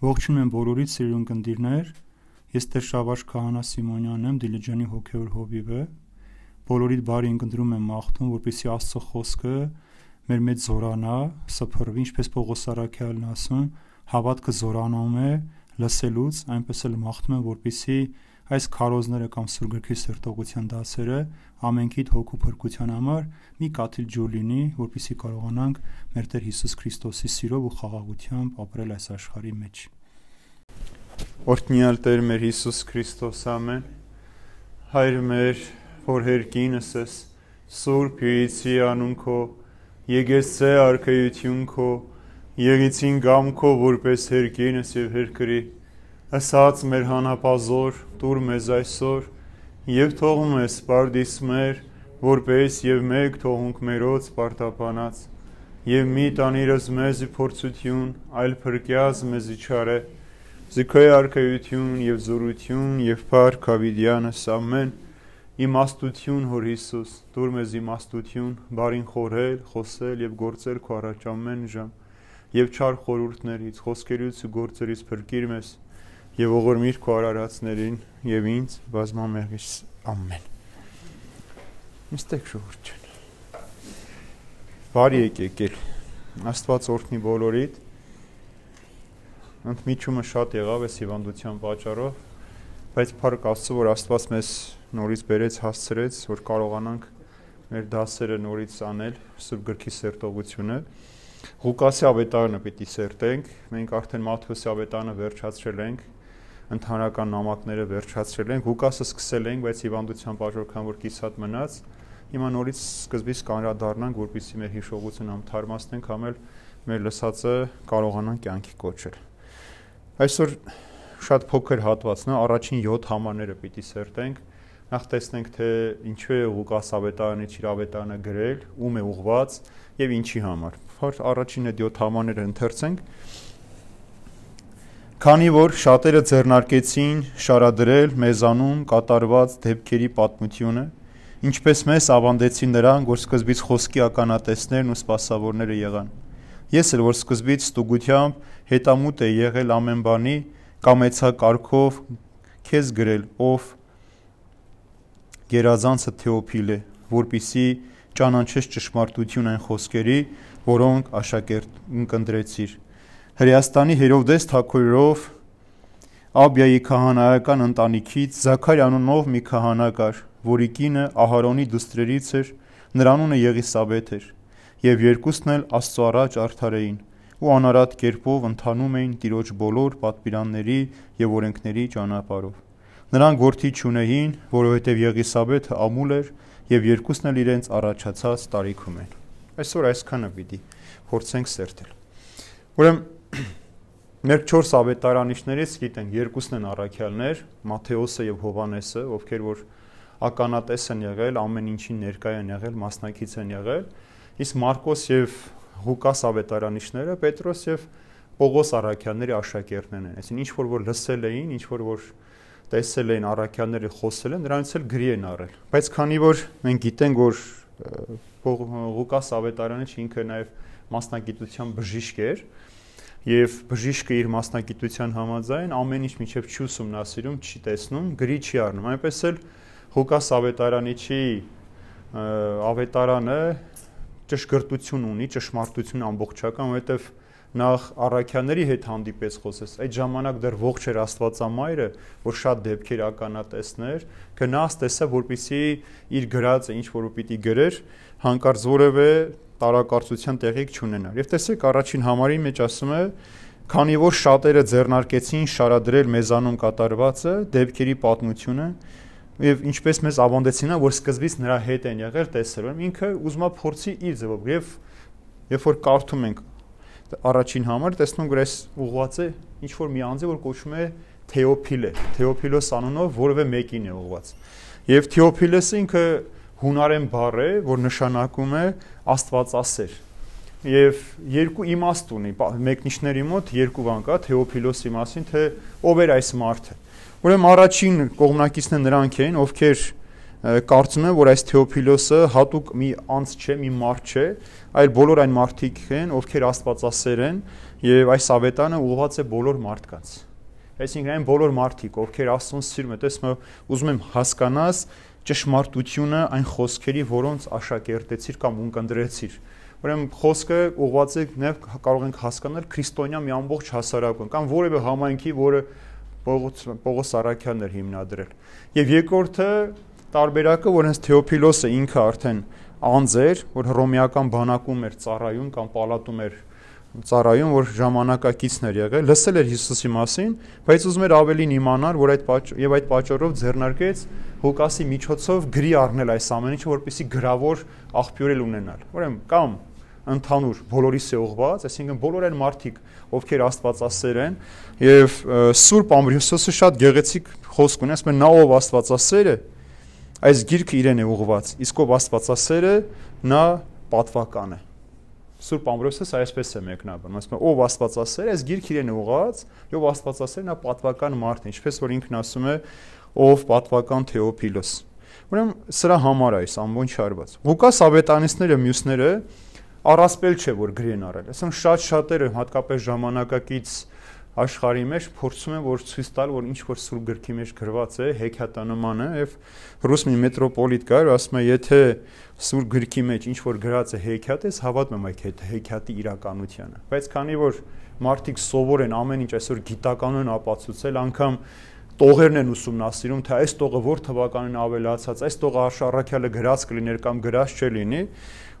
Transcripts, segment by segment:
Ողջունում եմ բոլորիդ սիրուն ընկերներ։ Ես Տեր Շավարժ Քահանա Սիմոնյանն եմ, Դիլիջանի հոգևոր հովիվը։ Բոլորիդ բարի ընկնդրում եմ մաղթում, որպեսզի Աստծո խոսքը մեր մեջ զորանա, սփռվի, ինչպես Պողոս Արաքյալն ասում, հավատքը զորանում է լսելուց, այնպես էլ մաղթում եմ, որպեսզի այս քարոզները կամ սուրգրքի սերտողության դասերը ամենքիդ հոգու փրկության համար մի կաթիլ ջուր լինի, որպեսզի կարողանանք մեր Տեր Հիսուս Քրիստոսի սիրով ու խաղաղությամբ ապրել այս աշխարհի մեջ։ Օրհնյալ Տեր մեր Հիսուս Քրիստոս, ամեն։ Հայր մեր, որ հերկինս ես, Սուրբ Հյուրիցի անուն քո, եկեցե արքայություն քո, եղիցին գամ քո որպես հերկինս եւ հերկրի ասած մեր հանապազոր տուր մեզ այսօր եւ թողում ես սպարդիս մեր որպես եւ մեկ թողունք մերոց պարտապանած եւ մի տանիրս մեզի փորձություն այլ փրկյազ մեզի չարե զիքոյ արքայություն եւ զորություն եւ փառք ավիդյանս ամեն իմաստություն հոր Հիսուս դուր մեզ իմաստություն բարին խորհել խոսել եւ գործել քո առաջ ամեն ժամ եւ չար խորուրդներից խոսքերից ու գործերից փրկիր մեզ եւ ողորմիր քո արարածներին եւ ինձ բազմամեղից ամեն։ Մստեք շուրջն։ Բարի եկեք եկել։ Աստված օրհնի բոլորիդ։ Ընդմիջումը շատ եղավ այս հիվանդության պատճառով, բայց փառք Աստծո, որ Աստված մեզ նորից բերեց, հասցրեց, որ կարողանանք մեր դասերը նորից անել Սուրբ գրքի սերտողությունը։ Ղուկասի ավետարանը պիտի սերտենք։ Մենք արդեն Մատթեոսի ավետարանը վերջացրել ենք ընդհանրական նամակները վերջացրել ենք, Ղուկասը սկսել ենք, բայց հիվանդության պատճառով որ կիսատ մնաց, հիմա նորից սկզբից կանրադառնանք, որպեսզի մեր հիշողությունը համ թարմացնենք, համ էլ մեր լսածը կարողանանք կյանքի կոչել։ Այսօր շատ փոքր հատվածն է, առաջին 7 համարները պիտի սերտենք։ Նախ տեսնենք, թե ինչու է Ղուկաս ավետարանի ճիրավետանը գրել, ում է ուղված եւ ինչի համար։ Առաջին այդ 7 համարները ընթերցենք Քանի որ շատերը ձեռնարկեցին շարադրել մեզանում կատարված դեպքերի պատմությունը, ինչպես մեզ ավանդեցին նրան, որ սկզբից խոսքի ականատեսներն ու սպասավորները եղան։ Ես էլ որ սկզբից ստուգությամբ հետամուտ է եղել ամեն բանի, կամեցա կարգով քեզ գրել, ով գերազանցը Թեոփիլ է, որpիսի ճանաչես ճշմարտություն այն խոսքերի, որոնք աշակերտ ընկնդրեցիր Հրեաստանի Հերովդես թագավորով Աբիայի քահանայական ընտանիքից Զաքար անունով մի քահանա կար, որի կինը Ահարոնի դուստրերից էր, նրա անունը Եղիսաբեթ էր, եւ երկուսն էլ Աստծո առաջ արդար էին ու անարատ կերպով ընթանում էին Տիրոջ բոլոր պատվիրանների եւ օրենքների ճանապարհով։ Նրանք որդի չունեին, որովհետեւ Եղիսաբեթը ամուլ էր եւ երկուսն էլ իրենց առաջացած տարիքում են։ Այսօր այսքանը պիտի փորձենք սերտել։ Ուրեմն Մեր 4 ավետարանիչներից գիտենք, երկուսն են առաքյալներ, Մատթեոսը եւ Հովանեսը, ովքեր որ ականատես են եղել, ամեն ինչին ներկայ են եղել, մասնակից են եղել, իսկ Մարկոս եւ Ղուկաս ավետարանիչները Պետրոս եւ Պողոս առաքյալների աշակերտներն են։ Այսինքն ինչ որ որ լսել էին, ինչ որ որ տեսել էին առաքյալները խոսել են, նրանից էլ գրի են առել։ Բայց քանի որ մենք գիտենք, որ Ղուկաս ավետարանը ինքը նաեւ մասնագիտության բժիշկ էր, եւ բժիշկը իր մասնագիտության համաձայն ամեն ինչ միջև չի ուսումնասիրում, չի տեսնում, գրի չի առնում։ Այնպես էլ Ղուկաս ավետարանիչի ավետարանը ճշգրտություն ունի, ճշմարտություն ամբողջական, որովհետեւ նախ առաքյաների հետ հանդիպես խոսես։ Այդ ժամանակ դեռ ողջ էր Աստվածամայրը, որ շատ դեպքեր ականատեսներ, գնաց տեսա, որպիսի իր գրածը ինչ որ պիտի գրեր, հանկարծ որևէ տարակարծության տեղիք չունենար։ Եվ տեսեք առաջին համարի մեջ ասում է քանի որ շատերը ձեռնարկեցին շարադրել մեզանում կատարվածը, դեպքերի պատմությունը, եւ ինչպես մեզ ավանդեցին, որ սկզբից նրա հետ են եղել տեսել, ինքը ուզում է փորձի իր ձևով եւ երբ որ կարդում ենք առաջին համար, տեսնում որ այս ուղված է ինչ որ մի անձը, որ կոչվում է Թեոփիլե, Թեոփիլոս անունով որևէ մեկին է ուղված։ Եվ Թեոփիլոսը ինքը հունարեն բառ է, որ նշանակում է աստվածասեր։ Եվ երկու իմաստ ունի, մեկնիշների մոտ երկու բան կա Թեոփիլոսի մասին, թե ով էր այս մարդը։ Ուրեմն առաջին կողմնակիցները նրանք էին, ովքեր կարծում են, որ այս Թեոփիլոսը հատուկ մի անձ չէ, մի մարդ չէ, այլ բոլոր այն մարդիկ են, ովքեր աստվածասեր են եւ այս ավետարանը ուղղված է բոլոր մարդկանց։ Այսինքն այն բոլոր մարդիկ, ովքեր Աստծուն սիրում են, տեսնում ուզում եմ հասկանաս ճշմարտությունը այն խոսքերի, որոնց աշակերտեցիր կամ ունկնդրեցիր։ Ուրեմն խոսքը ուղղված է նաև կարող ենք հասկանալ քրիստոնյա մի ամբողջ հասարակություն կամ որևէ համայնքի, որը Պողոս Պողոս Արաքյանն էր հիմնադրել։ Եվ երկրորդը տարբերակը, որ հենց Թեոփիլոսը ինքը արդեն անձ էր, որ հռոմեական բանակում էր ծառայում կամ պալատում էր ծառայում, որ ժամանակակիցն էր եղել, լսել էր Հիսուսի մասին, բայց ուզում էր ավելին իմանալ, որ այդ պատճ եւ այդ պատճառով ձեռնարկեց Ղուկասի միջոցով գրի առնել այս ամեն ինչը, որպեսի գրավոր աղբյուրել ունենալ։ Ուրեմն կամ ընդհանուր բոլորիս է ուղված, այսինքն բոլոր այն մարդիկ, ովքեր Աստվածասեր են, եւ Սուրբ Ամբրիոսը շատ գեղեցիկ խոսք ունի, ասում է նա ով Աստվածասեր է, այս գիրքը իրեն է ուղված, իսկ ով Աստվածասեր է, նա պատվական է։ Սուրբ Ամբրոսս այսպես է մեկնաբանում, ասում է ով Աստվածասեր, այս գիրքը իրեն է ուղված, եւ Աստվածասեր նա պատվական մարդ է, ինչպես որ ինքն ասում է, ով պատվական Թեոփիլոս։ Ուրեմն սրա համար է այս ամբողջ հարված։ Ղուկաս Ավետանիստները մյուսները առասպել չէ որ գրի են առել։ Այսինքն շատ շատերը հատկապես ժամանակակից աշխարհի մեջ փորձում են որ ցույց տալ որ ինչ որ սուրբ գրքի մեջ գրված է հեքիաթանման է եւ ռուս մի մետրոպոլիտ կար ասում է եթե սուրբ գրքի մեջ ինչ որ գրած է հեքիաթ է հավատում եմ այդ հեքիաթի իրականությանը բայց քանի որ մարդիկ սովոր են ամեն ինչ այսօր գիտականորեն ապացուցել անգամ տողերն են ուսումնասիրում, թե այս տողը որ թվականին ավելացած, այս տողը արշարակյալը գրած կլիներ կամ գրած չլինի,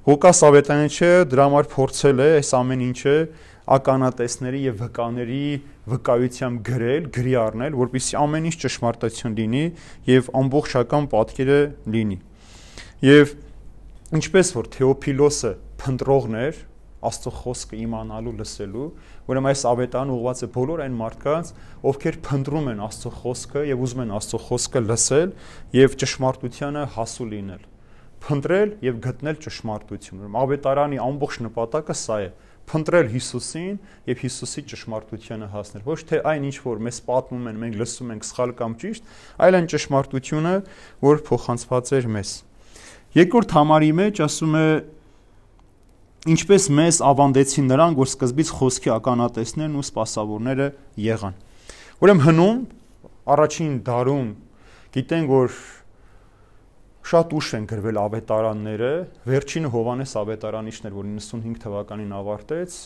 Ղուկաս Ավետանիչը դրա համար փորձել է այս ամեն ինչը ականատեսների եւ վկաների վկայությամբ գրել, գրի առնել, որպեսզի ամեն ինչ ճշմարտություն լինի եւ ամբողջական պատկերը լինի։ Եվ ինչպես որ Թեոփիլոսը փնտրողն էր Աստծո խոսքը իմանալու, լսելու, ուրեմն այս ավետան ուղղված է բոլոր այն մարդկանց, ովքեր փնտրում են Աստծո խոսքը եւ ուզում են Աստծո խոսքը լսել եւ ճշմարտությանը հասու լինել փնտրել եւ գտնել ճշմարտություն։ Ուրեմն ավետարանի ամբողջ նպատակը սա է՝ փնտրել Հիսուսին եւ Հիսուսի ճշմարտությանը հասնել։ Ոչ թե այն ինչ որ մեզ պատմում են, մենք լսում ենք սխալ կամ ճիշտ, այլ այն ճշմարտությունը, որ փոխանցված էր մեզ։ Երկրորդ համարի մեջ ասում է ինչպես մեզ ավանդեցին նրանք, որ սկզբից խոսքի ականատեսներն ու սпасավորները եղան։ Ուրեմն հնում առաջին դարում գիտենք որ շատ ուշ են գրվել ավետարանները, վերջինը Հովանես ավետարանիչն էր, որ 95 թվականին ավարտեց,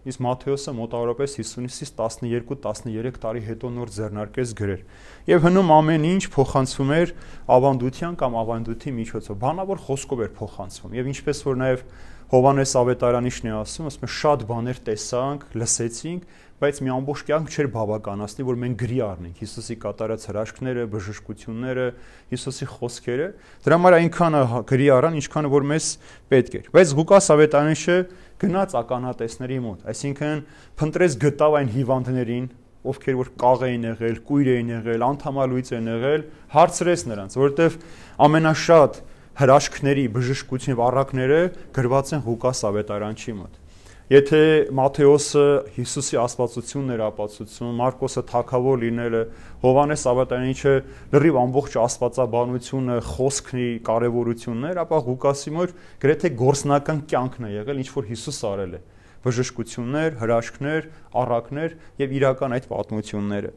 իսկ Մատթեոսը մոտավորապես 50-ից 12-13 տարի հետո նոր ձեռնարկեց գրեր։ Եվ հնում ամեն ինչ փոխանցվում էր ավանդության կամ ավանդույթի միջոցով, բանավոր խոսքով էր փոխանցվում։ Եվ ինչպես որ նաև Հովանես ավետարանիչն է ասում, ասում է շատ բաներ տեսանք, լսեցինք, բայց մի ամբողջ կյանք չէր բավականացնի, որ մենք գրի առնենք. Հիսուսի կատարած հրաշքները, բժշկությունները, Հիսուսի խոսքերը։ Դրա համար այնքանը գրի առան, ինչքանը որ մեզ պետք էր։ Բայց Ղուկաս Ավետանիշը գնաց ականատեսների մոտ, այսինքն փնտրեց գտավ այն հիվանդներին, ովքեր որ կաղ էին եղել, կույր էին եղել, անդամալույց են եղել, հարցրեց նրանց, որովհետև ամենաշատ հրաշքների, բժշկություն եւ առակները գրված են Ղուկաս Ավետարանչի մոտ։ Եթե Մատթեոսը Հիսուսի աստվածությունն էր ապացուցում, Մարկոսը թակավոր լինելը, Հովանես Ավետարանիչը լրիվ ամբողջ աստվածաբանությունը, խոսքնի կարևորություններ, ապա Ղուկասի մոտ գրեթե գործնական կյանքն է եղել, ինչ որ Հիսուս արել է. Բժշկություններ, հրաշքներ, առակներ եւ իրական այդ պատմությունները։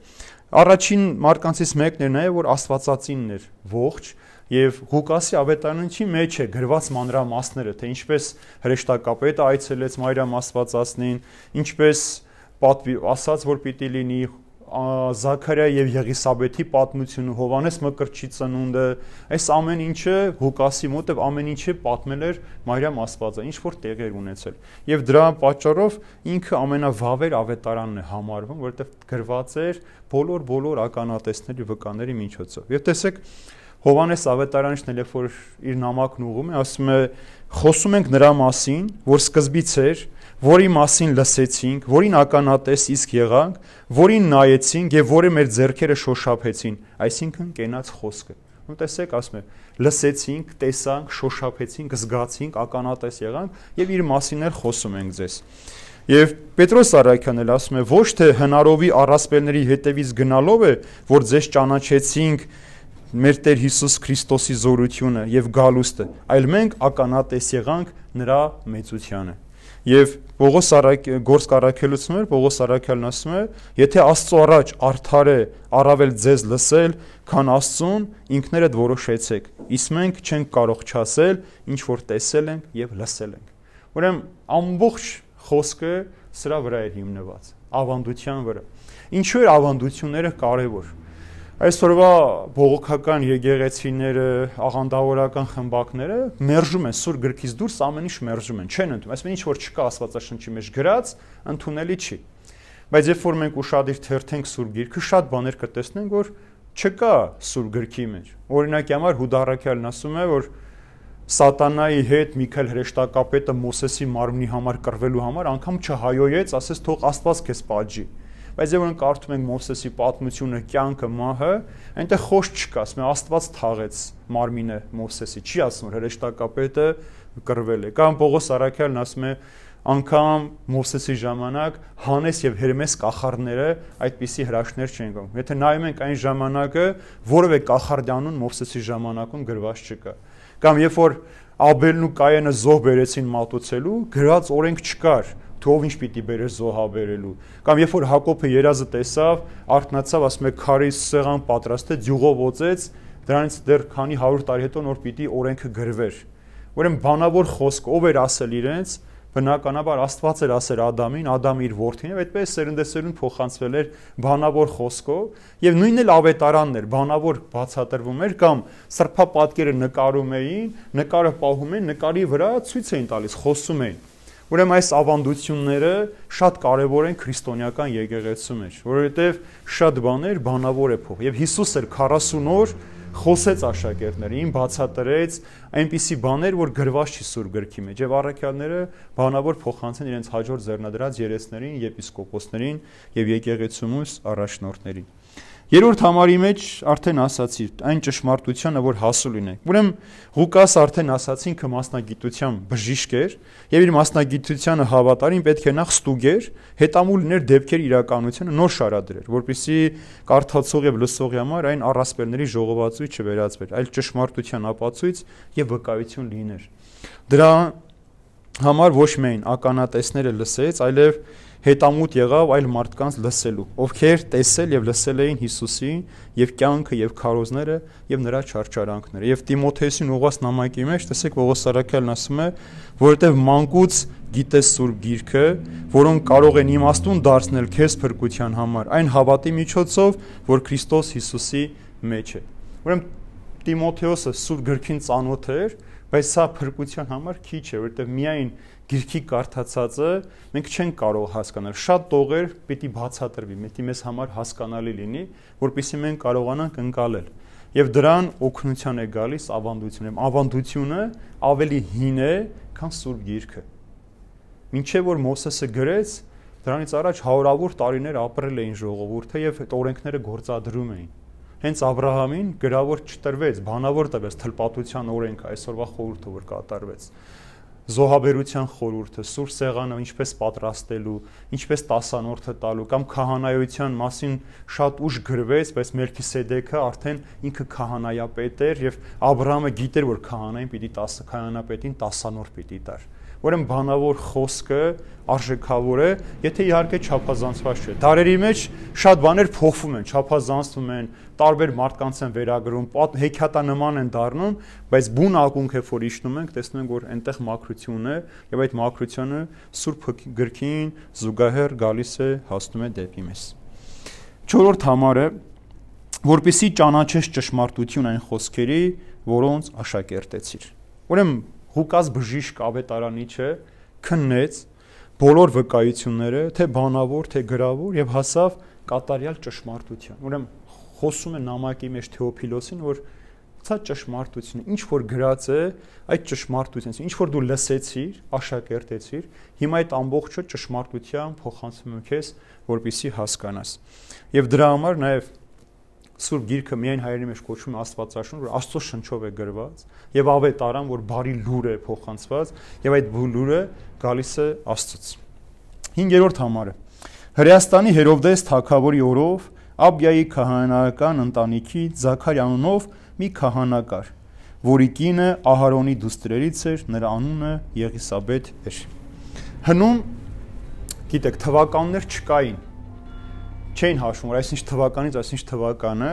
Առաջին մարկանցից մեկն էր նաեւ որ Աստվածածինն էր ողջ եւ Ղուկասի ավետարանչի մեջ է գրված մանրամասները, թե ինչպես հրեշտակապետը այցելեց Մարիամ Աստվածածնին, ինչպես պատվի ասաց, որ պիտի լինի Զաքարիա եւ Եղիսաբեթի պատմությունը, Հովանես Մկրտչի ծնունդը, այս ամեն ինչը Ղուկասի մոտ եւ ամեն ինչը պատմել էր Մարիամ Աստվածը, ինչ որ տեղեր ունեցել։ Եվ դրա պատճառով ինքը ամենավավեր ավետարանն է համարվում, որովհետեւ գրված էր բոլոր բոլոր ականատեսների վկաների միջոցով։ Եվ տեսեք, Հովանես Ավետարանիչն էլ երբ որ իր նամակն ուղում է, ասում է. խոսում ենք նրա մասին, որ սկզբից էր, որի մասին լսեցինք, որին ականատես իսկ եղանք, որին նայեցինք եւ որը մեր ձեռքերը շոշափեցին, այսինքն կենաց խոսքը։ ու տեսեք, ասում է, լսեցինք, տեսանք, շոշափեցինք, զգացինք, ականատես եղանք եւ իր մասին էլ խոսում ենք ձեզ։ Եվ Պետրոս Արաքյանն էլ ասում է, ոչ թե հնարովի առասպելների հետևից գնալով է, որ ձեզ ճանաչեցինք մեր Տեր Հիսուս Քրիստոսի զորությունը եւ գալուստը, այլ մենք ականատես եղանք նրա մեծությանը։ Եվ Պողոս Գործ Կարաքելուցում էր, Պողոս Արաքյալն ասում է, եթե Աստծո առաջ արդար է առավել ձեզ լսել, քան Աստծուն, ինքներդ որոշեցեք։ Իսկ մենք չենք կարող չասել, ինչ որ տեսել ենք եւ լսել ենք։ Ուրեմն ամբողջ խոսքը սրա վրա է հիմնված, ավանդության վրա։ Ինչու է ավանդությունները կարևոր։ Այսօրվա բողոքական եկեղեցիները, աղանդավորական խմբակները մերժում են սուր գրքից դուրս ամեն ինչ մերժում են, չեն ընդունում։ Այսինքն ինչ որ չկա Աստվածաշնչի մեջ գրած, ընդունելի չի։ Բայց երբ որ մենք ուրشادիր թերթենք սուր գիրքը, շատ բաներ կտեսնենք, որ չկա սուր գրքի մեջ։ Օրինակի համար Հուդարաքյալն ասում է, որ Սատանայի հետ Միքայել հրեշտակապետը Մոսեսի մարմնի համար կռվելու համար անգամ չհայոյեց, ասես թող Աստված քեզ պատժի։ Բայց երբ որ կարդում ենք Մովսեսի պատմությունը, կյանքը, մահը, այնտեղ խոս չկա, ասում է Աստված թաղեց մարմինը Մովսեսի, չի ասում որ հրեշտակապետը կռվել է։ Կամ Պողոս Արաքյալն ասում է անգամ Մովսեսի ժամանակ Հանես եւ Հերմես կախարդները այդպիսի հրաշքներ չեն գում։ Եթե նայում ենք այն ժամանակը, որևէ կախարդանուն Մովսեսի ժամանակում գրված չկա։ Կամ երբ որ Աբելն ու Կայենը զոհ բերեցին մատուցելու, գրած օրենք չկար թե ով ինչ պիտի բերեր զոհաբերելու կամ երբ որ Հակոբը երազը տեսավ, արթնացավ, ասում է քարի սեղան պատրաստեց, յուղով ոցեց, դրանից դեռ քանի 100 տարի հետո նոր պիտի օրենքը գրվեր։ Ուրեմն բանավոր խոսք ով էր ասել իրենց, բնականաբար Աստված էր ասել Ադամին, Ադամ իր որդին եւ այդպես սերնդեսերուն փոխանցվել էր բանավոր խոսքով եւ նույնն էլ ավետարանն էր, բանավոր բացատրվում էր կամ սրբապատկերը նկարում էին, նկարը պահում էին, նկարի վրա ցույց էին տալիս, խոսում էին։ Ուրեմն այս ավանդությունները շատ կարևոր են քրիստոնեական եկեղեցու մեջ, որովհետև շատ բաներ բանավոր է փոխ։ Եվ Հիսուս էր 40 օր խոսեց աշակերտներին, բացատրեց այնպիսի բաներ, որ գրված չի սուր գրքի մեջ եւ առաքյալները բանավոր փոխանցեն իրենց հաջորդ ձեռնադրած երեսներին, եպիսկոպոսներին եւ եկեղեցումուս առաջնորդներին։ Երրորդ համարի մեջ արդեն ասացի, այն ճշմարտությունը, որ հասու լինենք։ Ուրեմն Ղուկաս արդեն ասացի ինքը մասնագիտության բժիշկ էր եւ իր մասնագիտությանը հավատարին պետք է նախ ստուգեր, հետամուլ լիներ դեպքեր իրականությունը նոր շարադրեր, որpիսի կարդացող եւ լսողի համար այն առասպելների ժողովածույց չվերածվեր, այլ ճշմարտության ապացույց եւ վկայություն լիներ։ Դրա համար ոչ միայն ականատեսները լսեց, այլև հետամուտ եղավ այլ մարդկանց լսելու, ովքեր տեսել եւ լսել էին Հիսուսին եւ կյանքը եւ քարոզները եւ նրա չարչարանքները։ Եվ Տիմոթեոսին ուղված նամակի մեջ տեսեք Պողոս Սարաքյանն ասում է, որովհետեւ մանկուց գիտես Սուրբ Գիրքը, որոնք կարող են իմաստուն դարձնել քեզ փրկության համար, այն հավատի միջոցով, որ Քրիստոս Հիսուսի մեջ է։ Ուրեմն Տիմոթեոսը Սուրբ Գրքին ծանոթ էր, բայց սա փրկության համար քիչ է, որովհետեւ միայն գիրքի կարդացածը մենք չենք կարող հասկանալ։ Շատ տողեր պիտի բացատրվի, մեկի մեզ համար հասկանալի լինի, որpիսի մենք կարողանանք ընկալել։ Եվ դրան օգնության է գալիս ավանդությունը։ Ավանդությունը ավելի հին է, քան Սուրբ Գիրքը։ Մինչև որ Մոսեսը գրեց, դրանից առաջ հարյուրավոր տարիներ ապրել էին ժողովուրդը եւ այդ օրենքները գործադրում էին հենց Աբ รา համին գրավոր չտրվեց, բանավոր տվեց թլպատության օրենքը, այսօրվա խորհուրդը որ կատարվեց զոհաբերության խորհուրդը, սուր սեղանը ինչպես պատրաստելու, ինչպես տասանորդը տալու կամ քահանայության մասին շատ ուշ գրվեց, բայց Մելքիսեդեքը արդեն ինքը քահանայապետ էր եւ Աբ รา համը գիտեր, որ քահանային պիտի 10 քահանապետին տասանորդ պիտի տար։ Ուրեմն բանավոր խոսքը արժեքավոր է, եթե իհարկե չափազանցված չէ։ Դարերի մեջ շատ բաներ փոխվում են, չափազանցվում են, տարբեր մարդկանց են վերագրում, հեքիաթանման են դառնում, բայց բուն ակունք է որ իջնում ենք, տեսնում ենք որ այնտեղ մակրություն է եւ այդ մակրությունը Սուրբ գրքին զուգահեռ գալիս է հասնում է դեպի մեզ։ Չորրորդ համարը որպիսի ճանաչես ճշմարտություն այն խոսքերի, որոնց աշակերտեցիր։ Ուրեմն Ղուկաս բժիշկ ավետարանիչը քննեց բոլոր վկայությունները, թե բանավոր, թե գրավոր եւ հասավ կատարյալ ճշմարտության։ Ուրեմն խոսում է նամակի մեջ Թեոփիլոսին, որ ցա ճշմարտությունը, ինչ որ գրած է, այդ ճշմարտությունը, ինչ որ դու լսեցիր, աշակերտեցիր, հիմա այդ ամբողջը ճշմարտության փոխանցում եմ քեզ, որպիսի հասկանաս։ Եվ դրա համար նաև Սուրբ Գիրքը միայն հայերի մեջ կոչվում է Աստվածաշուն, որ Աստծո շնչով է գրված, եւ ավետարան, որ բարի լուր է փոխանցված, եւ այդ լուրը գալիս է Աստծոց։ 5-րդ համարը. Հրեաստանի Հերովդես թագավորի օրով Աբիայի քահանայական ընտանիքի Զաքարի անունով մի քահանա կար, որի կինը Ահարոնի դուստրերից էր, նրա անունը Եղիսաբեթ էր։ հնում գիտեք թվականներ չկային չէին հաշվում, որ այսինչ թվականից այսինչ թվականը,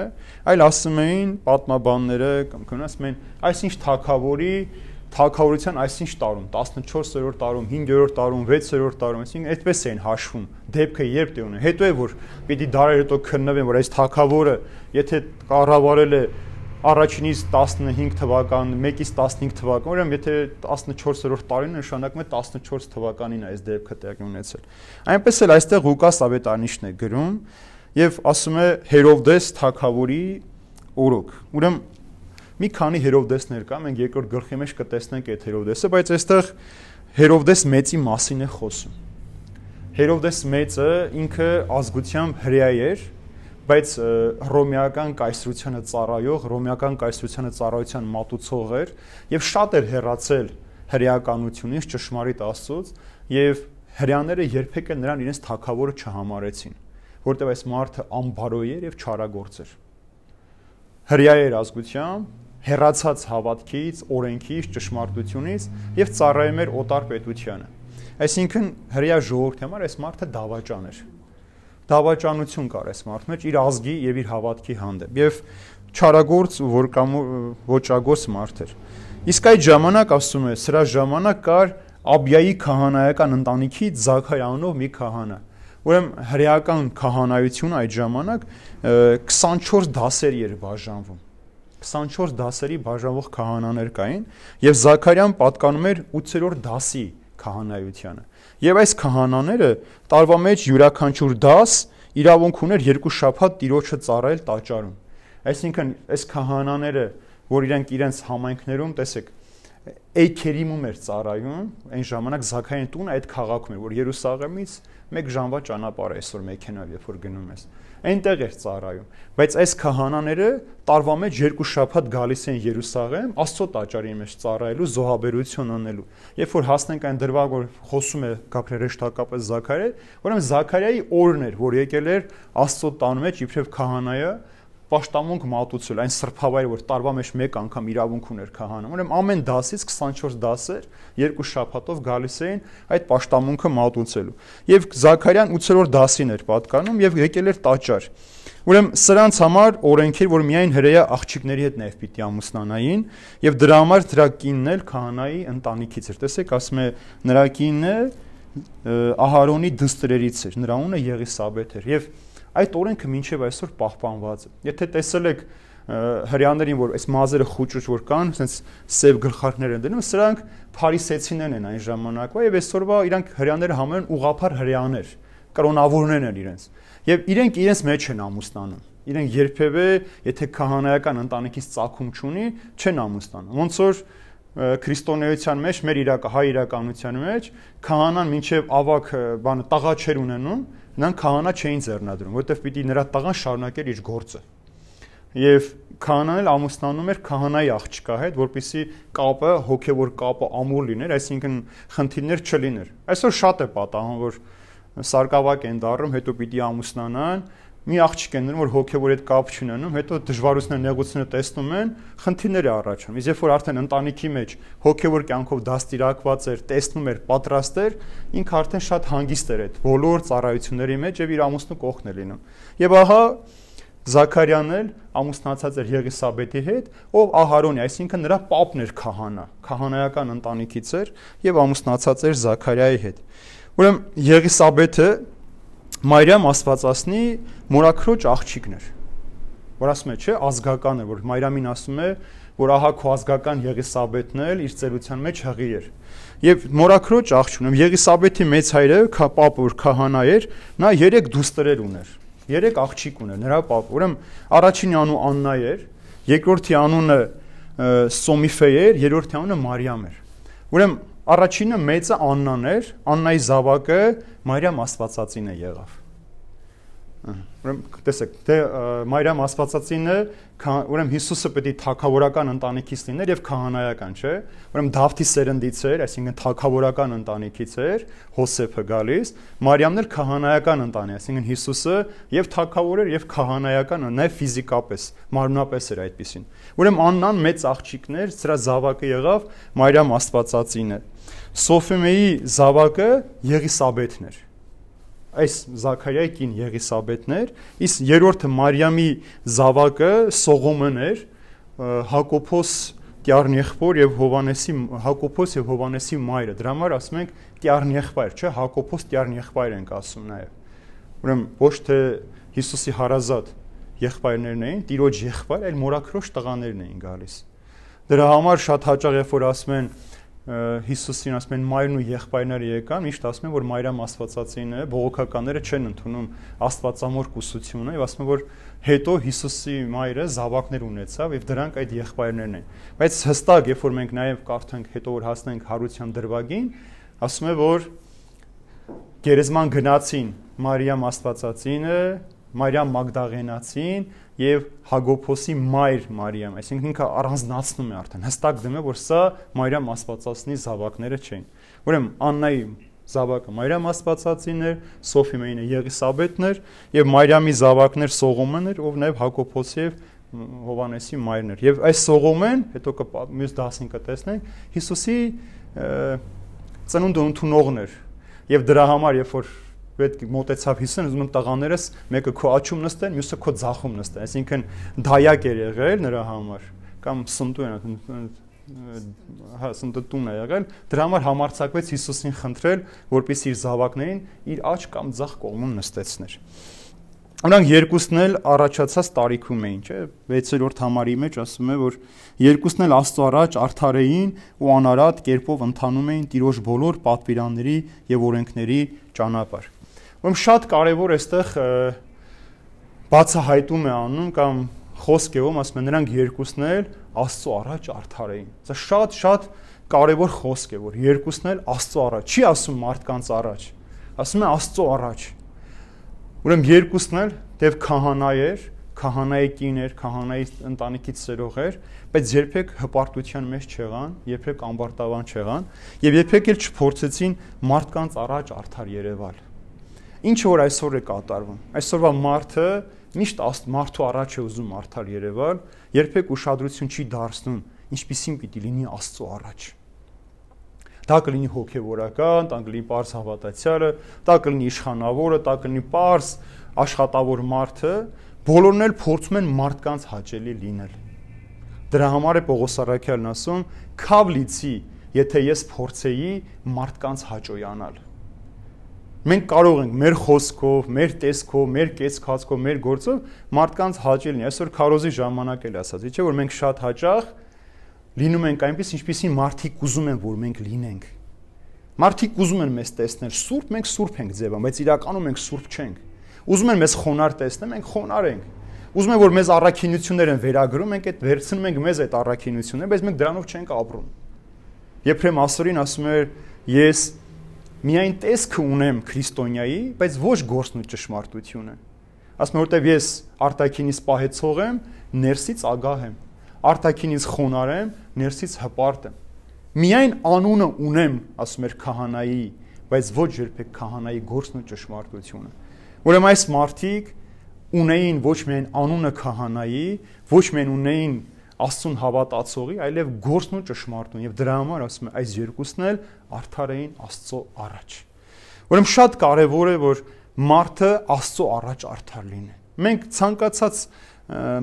այլ ասում էին պատմաբանները կամ կան ասում էին այսինչ թակավորի թակավորության այսինչ տարում 14-րդ տարում, 5-րդ տարում, 6-րդ տարում, այսինքն այդպես էին հաշվում դեպքը երբ տեղ ունեն։ Հետո է որ պիտի դարեր հետո քննվեն, որ այս թակավորը եթե կառավարել է առաջինից 15 թվական, 1-ից 15 թվական, ուրեմն եթե 14-րդ տարին նշանակում է 14 թվականին այս դեպքը տեղի ունեցել։ Այնպես էլ այստեղ Ղուկաս ավետարանիչն է գրում եւ ասում է Հերովդես թակավորի օրոք։ Ուրեմն մի քանի Հերովդեսներ կա, մենք երկրորդ գլխի մեջ կտեսնենք այդ Հերովդեսը, բայց այստեղ Հերովդես մեծի մասին է խոսում։ Հերովդես մեծը ինքը ազգությամբ հրեա էր, բայց հռոմեական կայսրությունը ծառայող, հռոմեական կայսրությունը ծառայության մատուցող էր եւ շատ էր հերացել հрьяականությունից ճշմարիտ Աստծոց եւ հрьяաները երբեք էլ նրան իրենց թակավորը չհամարեցին, որտեղ այս մարդը անբարոյ էր եւ չարագործ էր։ Հрья էր ազգությամբ, հերացած հավատքից, օրենքից, ճշմարտությունից եւ ծառայում էր օտար պետությանը։ Այսինքն հрья ժողովրդի համար այս մարդը դավաճան էր։ Դավաճանություն կար այս մարդու մեջ իր ազգի եւ իր հավատքի հանդեպ եւ չարագործ որ կամ ոչագործ մարդ էր։ Իսկ այդ ժամանակ ասում է, սրա ժամանակ կար Աբիայի քահանայական ընտանիքի Զաքարիա անունով մի քահանա։ Ուրեմն հրեական քահանայությունը այդ ժամանակ 24 դասերի էր բաժանվում 24 դասերի բաժանվող քահանաներ կային եւ Զաքարյան պատկանում էր 8-րդ դասի քահանայությանը։ Եվ այս քահանաները տարվա մեջ յուրաքանչյուր դաս իրավունք ուներ երկու շաբաթ տիրոջը ծառայել տաճարում։ Այսինքն այս քահանաները, որ իրենք իրենց համայնքներում, տեսեք, Էյքերիմում էր ծառայում, այն ժամանակ Զաքարյան տունը այդ քաղաքում էր, որ Երուսաղեմից 1 ժամվա ճանապարհ է այսօր մեքենայով, երբ որ գնում ես այնտեղ էր ծառայում բայց այս քահանաները տարվա մեջ երկու շաբաթ գալիս են Երուսաղեմ Աստծո տաճարի մեջ ծառայելու զոհաբերություն անելու երբ որ հասնենք այն դրվագ որ խոսում է Գաբրիել հեշտակապես Զաքարիա ուրեմն Զաքարիայի օրն էր որ եկել էր Աստծո տան մեջ իբրև քահանայը պաշտամունք մատուցել, այն սրբավայր, որ տարվա մեջ մեկ անգամ իրավունք ուներ քահանը։ Ուրեմն ամեն դասից 24 դասեր երկու շաբաթով գալիս էին այդ պաշտամունքը մատուցելու։ Եվ Զաքարյան 8-րդ դասին էր պատկանում եւ եկել էր տաճար։ Ուրեմն սրանց համար օրենք էր, որ միայն հրեա աղջիկների հետ նաև պիտի ամուսնանային եւ դրա համար դրա կինն էլ քահանայի ընտանիքից էր։ Տեսեք, ասում է նրա կինը Ահարոնի դստրերից էր։ Նրա ունը Եղիսաբեթ էր եւ այդ օրենքը մինչև այսօր պահպանված է։ Եթե տեսել եք հрьяաներին, որ այս մազերը խոճուճ որ կան, ասենց սև գլխարկներ են դնում, սրանք փարիսեցիներն են այն ժամանակվա եւ այսօրվա իրանք հрьяաները համարեն ուղափար հрьяաներ, կրոնավորներն են իրենց։ Եվ իրենք իրենց մեջ են ամուսնանում։ Իրենք երբևէ, եթե քահանայական ընտանիքից ծագում չունի, չեն ամուսնանում։ Ոնց որ քրիստոնեության մեջ, մեր իրակա հայ իրականության մեջ քահանան մինչև ավակ բանը տաղա չեր ունենում, նրանք քահանա չէին ձեռնադրում, որովհետև պիտի նրա տղան շարունակեր իր գործը։ Եվ քահանան էլ ամուսնանում էր քահանայի աղջկա հետ, որpիսի կապը, հոգևոր կապը ամուր լիներ, այսինքն խնդիրներ չլիներ։ Այսօր շատ է պատահում, որ սարկավակ են դառնում, հետո պիտի ամուսնանան, մի աղջիկ են որ հոգևոր այդ կապ չունենում, հետո դժվարությունները, նեղությունները տեսնում են, խնդիրներ է առաջանում։ Իսկ երբ որ արդեն ընտանիքի մեջ հոգևոր կյանքով դաստիարակված էր, տեսնում էր, պատրաստ էր, ինքը արդեն շատ հանգիստ էր այդ բոլոր ծառայությունների մեջ եւ իր ամուսնու կողքն է լինում։ Եվ ահա Զաքարյանն էլ ամուսնացած էր Եղիսաբեթի հետ, ով Ահարոնի, այսինքն նրա պապն էր քահանա, քահանայական ընտանիքից էր եւ ամուսնացած էր Զաքարիայի հետ։ Ուրեմն Եղիսաբեթը Մարիամ Աստվածածնի մորաքրոջ աղջիկն էր։ Որ ասում է, չէ, ազգական է, որ Մարիամին ասում է, որ ահա քո ազգական Եղիսաբեթն էլ իր ծերության մեջ հղի էր։ Եվ մորաքրոջ աղջիկն, Եղիսաբեթի մեծ հայրը, պապը, որ քահանա էր, նա 3 դուստրեր ուներ։ 3 աղջիկ ուներ նրա պապը։ Ուրեմն առաջինի անունը Աննա էր, երկրորդի անունը Սոմիֆե էր, երրորդի անունը Մարիամ էր։ Ուրեմն Առաջինը մեծը Աննան էր, Աննայի զավակը Մարիամ Աստվածածին է եղավ։ Ուրեմն տեսեք, դե Մարիամ Աստվածածինը, ուրեմն Հիսուսը պետք է թակավորական ընտանիքից լիներ եւ քահանայական, չէ՞։ Ուրեմն Դավթի սերնդից էր, այսինքն թակավորական ընտանիքից էր Հոսեփը գալիս, Մարիամն էլ քահանայական ընտանի, այսինքն Հիսուսը եւ թակավոր էր եւ քահանայական, նաեւ ֆիզիկապես, մարմնապես էր այդպեսին։ Ուրեմն Աննան մեծ աղջիկներ, սրա զավակը եղավ Մարիամ Աստվածածինը։ Սոֆիմեի զավակը Եղիսաբեթն էր այս Զաքարիայի կին Եղիսաբեթներ, իսկ երրորդը Մարիամի զավակը Սողոմոն էր, Հակոբոս Տիարնեղբոր եւ Հովանեսի Հակոբոս եւ Հովանեսի մայրը։ Դրա համար ասում ենք Տիարնեղբայր, չէ, Հակոբոս Տիարնեղբայր ենք ասում նաեւ։ Ուրեմն ոչ թե Հիսուսի հարազատ եղբայրներն էին, տիրոջ եղբայր, այլ մորաքրոջ տղաներն էին գալիս։ Դրա համար շատ հաճախ երբ որ ասում են Հիսուսին ասում են մայրն ու եղբայրները եկան, միշտ ասում են որ Մարիամ Աստվածածին է, բողոքականները չեն ընդունում Աստվածամոր կուսությունը եւ ասում են որ հետո Հիսուսի մայրը զավակներ ունեցավ եւ դրանք այդ եղբայրներն են։ Բայց հստակ, երբ որ մենք նաեւ կարդանք հետո որ հասնենք հարության դրվագին, ասում է որ գերեզման գնացին Մարիամ Աստվածածինը, Մարիամ Մագդաղենացին եւ Հագոփոսի մայր Մարիամ, այսինքն ինքը առանձնացնում է արդեն հստակ դեմ է որ սա Մարիամ Աստվածածնի զավակները չեն։ Ուրեմն Աննայի զավակը Մարիամ Աստվածածին էր, Սոֆիմեինը Եղիսաբեթն էր եւ Մարիամի զավակներ Սողոմոն էր, ով նաեւ Հակոփոսի եւ Հովանեսի մայրն էր։ Եվ այս Սողոմեն, հետո կը մյուս դասին կտեսնենք, Հիսուսի ծնունդը ընդունողն էր։ Եվ դրա համար, երբ որ պետք մոտեցավ 50, ուզում եմ տղաներս մեկը քո աչում նստեն, մյուսը քո ձախում նստեն։ Այսինքն դայակ էր եղել նրա համար կամ սնտու են հա սնտտուն է եղել դրա համար համարցակվեց Հիսուսին խնդրել որպեսզի իր զավակներին իր աչ կամ ձախ կողմում նստեցներ Նրանք երկուսն էլ առաջացած տարիքում էին, չէ՞։ 6-րդ համարի մեջ ասում է, որ երկուսն էլ Աստծո առաջ արդար էին ու անարատ կերպով ընթանում էին Տիրոջ բոլոր պատվիրանների եւ օրենքների ճանապարհ։ Ուրեմն շատ կարևոր էստեղ բացահայտում է անում կամ խոսք է ում ասում են նրանք երկուսն էլ Աստծո առաջ արդար էին։ Սա շատ շատ կարևոր խոսք է, որ երկուսն էլ Աստծո առաջ, չի ասում մարդկանց առաջ, ասում է Աստծո առաջ։ Ուրեմն երկուսն էլ դեվ քահանա էր, քահանայի կին էր, քահանայի ընտանիքից ծերող էր, բայց երբեք հպարտության մեջ չեղան, երբեք ամբարտավան չեղան եւ երբեք էլ չփորձեցին մարդկանց առաջ արդար Երևալ Ինչ որ այսօր է կատարվում։ Այսօրվա մարդը միշտ մարդու առաջ է ուզում արդար Երևալ, երբեք ուշադրություն չի դարձնում, ինչպիսին պիտի լինի Աստծո առաջ։ Դա կլինի հոգևորական, դա կլինի པարս հավատացյալը, դա կլինի իշխանավորը, դա կլինի པարս աշխատավոր մարդը, բոլորն էլ փորձում են մարդկանց հաճելի լինել։ Դրա համար է Պողոս Արաքյալն ասում. «Քավ լիցի, եթե ես փորձեի մարդկանց հաճոյանալ»։ Մենք կարող ենք մեր խոսքով, մեր տեսքով, մեր կեցքածքով, մեր գործով մարդկանց հաճել լինի։ Այսօր քարոզի ժամանակ էլ ասած, չէ՞ որ մենք շատ հաճախ լինում ենք այնպես, ինչպեսին մարդիկ ուզում են, որ մենք լինենք։ Մարդիկ ուզում են մեզ տեսնել սուրբ, մենք սուրբ ենք ձևան, բայց իրականում մենք սուրբ չենք։ Ուզում են մեզ խոնար տեսնել, մենք խոնար ենք։ Ուզում են որ մեզ առաքինություններ են վերագրում, մենք այդ վերցնում ենք մեզ այդ առաքինությունները, բայց մենք դրանով չենք ապրում։ Եփրեմ ասորին ասում էր ես միայն տեսքը ունեմ քրիստոնյայի, բայց ոչ գործն ու ճշմարտությունը։ Ասում եմ, որտեվ ես արտակինից պահեցող եմ, ներսից ագահ եմ։ Արտակինից խոնար եմ, ներսից հպարտ եմ։ Միայն անունը ունեմ, ասում էր քահանայի, բայց ոչ երբեք քահանայի գործն ու ճշմարտությունը։ Ուրեմն այս մարդիկ ունեին ոչ միայն անունը քահանայի, ոչ միայն ունեին Աստծուն հավատացողի, այլև գործն ու ճշմարտուն եւ դրա համար ասում է այս երկուսն էլ արդար էին Աստծո առաջ։ Ուրեմն շատ կարեւոր է որ մարդը Աստծո առաջ արդար լինի։ Մենք ցանկացած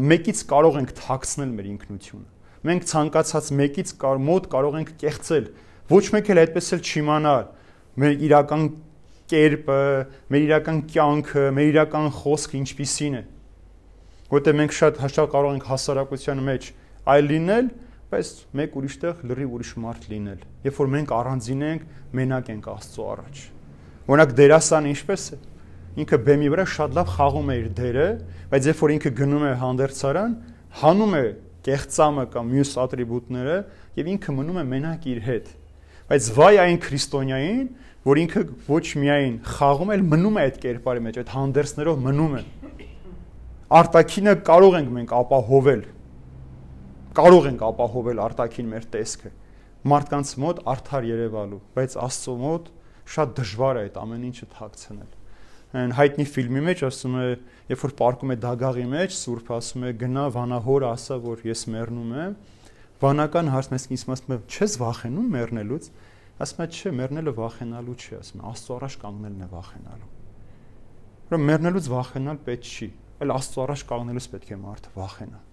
մեկից կարող ենք թաքցնել մեր ինքնությունը։ Մենք ցանկացած մեկից կար մոտ կարող ենք կեղծել։ Ոչ մեկ էլ այդպես էլ չիմանալ մեր իրական կերպը, մեր իրական կյանքը, մեր իրական խոսքը ինչպիսին է։ Որտեղ մենք շատ հաշտակ կարող ենք հասարակության մեջ այլ լինել, բայց մեկ ուրիշտեղ լրիվ ուրիշ մարդ լինել։ Երբ որ մենք առանձին ենք, մենակ ենք Աստծո առաջ։ Օրինակ դերասանը ինչպես է։ Ինքը բեմի վրա շատ լավ խաղում է իր դերը, բայց երբ որ ինքը գնում է հանդերձարան, հանում է կեղծամը կամ մյուս ատրիբուտները եւ ինքը մնում է մենակ իր հետ։ Բայց վայ այն քրիստոնյային, որ ինքը ոչ միայն խաղում էլ մնում է այդ կերպարի մեջ, այդ հանդերձներով մնում է։ Արտակինը կարող ենք մենք ապահովել։ Կարող ենք ապահովել արտակին մեր տեսքը մարդկանց մոտ արդար երևալու, բայց Աստծո մոտ շատ դժվար է այդ ամեն ինչը թաքցնել այն հայտնի ֆիլմի մեջ ասում է, երբ որ պարկում է դագաղի մեջ, Սուրբ ասում է գնա վանահոր ասա, որ ես մեռնում եմ։ Վանական հարցն ես ինձ ասում է, չես վախենում մեռնելուց։ Ասում է, չէ, մեռնելը վախենալու չի, ասում է, Աստծո առաջ կանգնելն է վախենալու։ Ուրեմն մեռնելուց վախենալ պետք չի, այլ Աստծո առաջ կանգնելուց պետք է մարդը վախենա։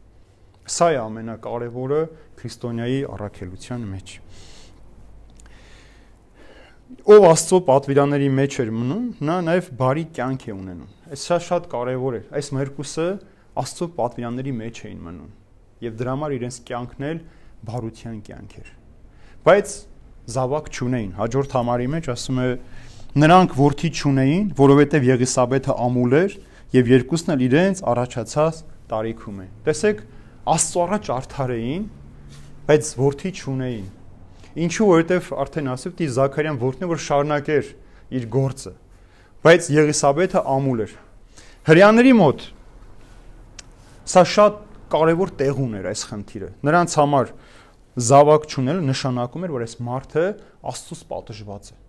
Սա է ամենակարևորը քրիստոնյայի առաքելության մեջ ով Աստծո պատվիրանների մեջ էր մնում, նա նաև բարի կյանք է ունենում։ Այս սա շատ կարևոր է։ Այս մերկուսը Աստծո պատվիրանների մեջ էին մնում եւ դրա համար իրենց կյանքն էլ բարության կյանք էր։ Բայց զավակ չունեին։ Հաջորդ համարի մեջ ասում է նրանք որդի չունեին, որովհետեւ Եղիսաբեթը ամուլ էր եւ երկուսն էլ իրենց առաջացած տարիքում են։ Տեսեք, Աստծո առաջ արդարեին, բայց որդի չունեին։ Ինչու, որովհետև արդեն ասել դի Զաքարիան որդն է, որ շարունակեր իր գործը։ Բայց Եղիսաբեթը ամուլ էր։ Հрьяաների մոտ սա շատ կարևոր տեղ ուներ այս խնդիրը։ Նրանց համար զավակ չունելը նշանակում էր, որ այս մարդը Աստծոս պատժված է։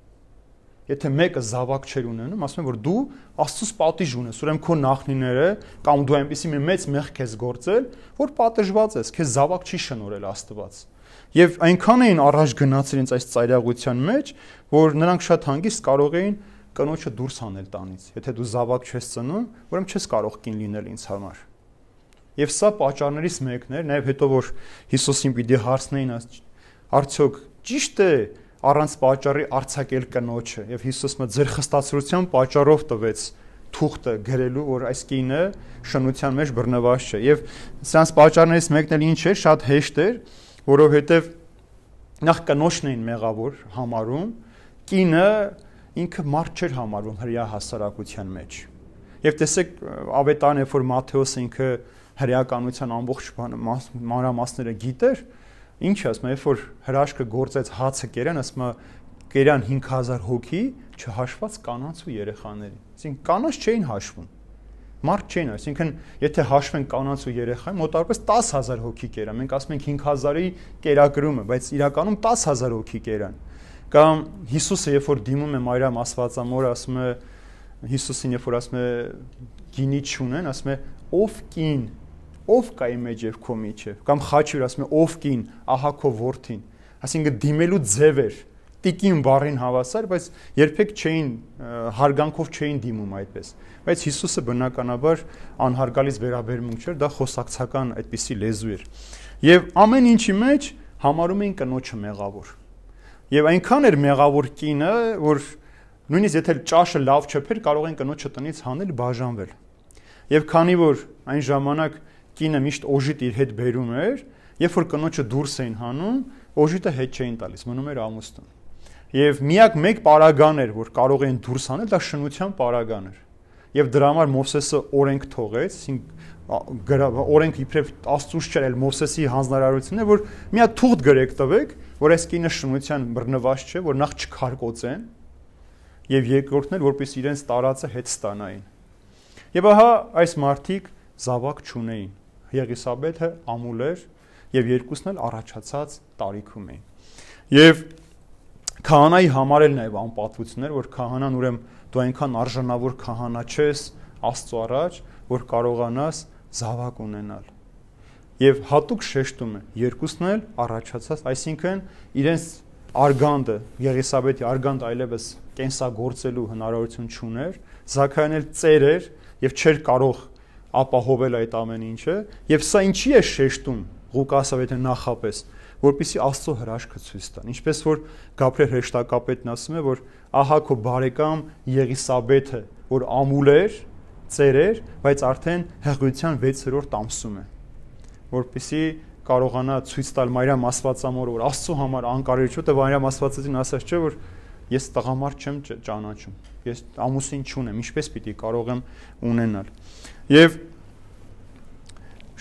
Եթե մեկը զավակ չեր ունենում, ասում են որ դու Աստծուց պատիժ ունես, ուրեմն քո նախնիները կամ դու այնպեսի մի մեծ մեղք ես գործել, որ պատժված ես, քեզ զավակ չի շնորհել Աստված։ Եվ այնքան էին առաջ գնացել ինձ այս ծայրագության մեջ, որ նրանք շատ հանգիստ կարող էին կնոջը դուրս անել տանից։ Եթե դու զավակ չես ծնում, ուրեմն չես կարող կին լինել ինձ համար։ Եվ սա պատճառներից մեկն էր, նաև հետո որ Հիսուսին պիտի հարցնեին, արդյոք ճիշտ է առանց պատճառի արցակել կնոջը եւ Հիսուսը ձեր խստացրության պատճառով տվեց թուղթը գրելու, որ այս կինը շնության մեջ բռնված չէ։ Եվ սրանց պատճառներից մեկն էլ ինչ է, շատ հեշտ էր, որովհետեւ նախ կնոջն էին մեղավոր համարում, կինը ինքը մարդ չէր համարվում հрья հասարակության մեջ։ Եվ տեսեք ավետարանը, որ Մատթեոս ինքը հрьяականության ամբողջ մանրամասները գիտեր, ման, ինչ ասում, երբ որ հրաշքը գործեց հացը կերան, ասում է կերան 5000 հոգի, չհաշված կանանց ու երեխաների։ Այսինքն կանանց չէին հաշվում մարդ չէին, այսինքն եթե հաշվենք կանանց ու երեխայի, մոտավորապես 10000 հոգի կերան։ Մենք ասում ենք 5000-ի կերակրումը, բայց իրականում 10000 հոգի կերան։ Կամ Հիսուսը երբ որ դիմում է Մարիամ Աստվածամորը, ասում է Հիսուսին երբ որ ասում է գինի չունեն, ասում է ով կին, ով կա իմ մեջ եւ քո միջև։ Կամ խաչյուր ասում է ով կին, ահա քո որդին։ Այսինքն դիմելու ձև էր տիկին բառին հավասար, բայց երբեք չէին հարգանքով չէին դիմում այդպես բայց Հիսուսը բնականաբար անհարգալից վերաբերմունք չէր, դա խոսակցական այդպիսի լեզու էր։ Եվ ամեն ինչի մեջ համարում էին կնոջը մեղավոր։ Եվ այնքան էր մեղավոր կինը, որ նույնիսկ եթե ճաշը լավ չփեր, կարող են կնոջը տնից հանել, բաժանվել։ Եվ քանի որ այն ժամանակ կինը միշտ օժիտ իր հետ բերում էր, երբ որ կնոջը դուրս էին հանում, օժիտը հետ չէին տալիս, մնում էր ամուսնուն։ Եվ միակ մեկ պարագան էր, որ կարող էին դուրս հանել, դա շնության պարագան էր եւ դրա համար Մովսեսը օրենք թողեց, օրենք իբրև Աստծուց չէր, այլ Մովսեսի հանձնարարությունն է, որ մի հատ թուղթ գրեք տվեք, որ այս կինը շնության բռնված չէ, որ նախ չքարկոծեն եւ երկրորդն էլ որպես իրենց տարածը հետ ստանային։ Եվ ահա այս մարտիկ զավակ չունեին։ Եղիսաբեթը ամուլ էր եւ երկուսն էլ առաջացած տարիքում էին։ Եվ քահանայի համար էլ նաեւ անպատվություններ, որ քահանան ուրեմն դու այնքան արժանավոր քահանա չես Աստծո առաջ, որ կարողանաս զավակ ունենալ։ Եւ հատուկ շեշտում է երկուսն էլ առաջացած, այսինքն իրենց արգանդը, Եղիսաբեթի արգանդը այլևս կենսագործելու հնարավորություն չուներ, Զաքարյանն էլ ծեր էր եւ չէր կարող ապահովել այդ ամեն ինչը, եւ սա ինչի է շեշտում Ղուկասը եթե նախապես որպիսի Աստծո հրաշքը ցույց տան։ Ինչպես որ Գաբրիել հեշտակապետն ասում է, որ ահա քո բարեկամ Եղիսաբեթը, որ ամուլ էր, ծեր էր, բայց արդեն հղիության 6-րդ ամսում է։ Որպիսի կարողանա ցույց տալ Մարիամ Աստվածամորը, որ Աստծո համար անկարելի չէ, թե Մարիամ Աստվածածին ասած չէ, որ ես տղամարդ չեմ ճանաչում։ Ես ամուսին չունեմ, ինչպես պիտի կարող եմ ունենալ։ Եվ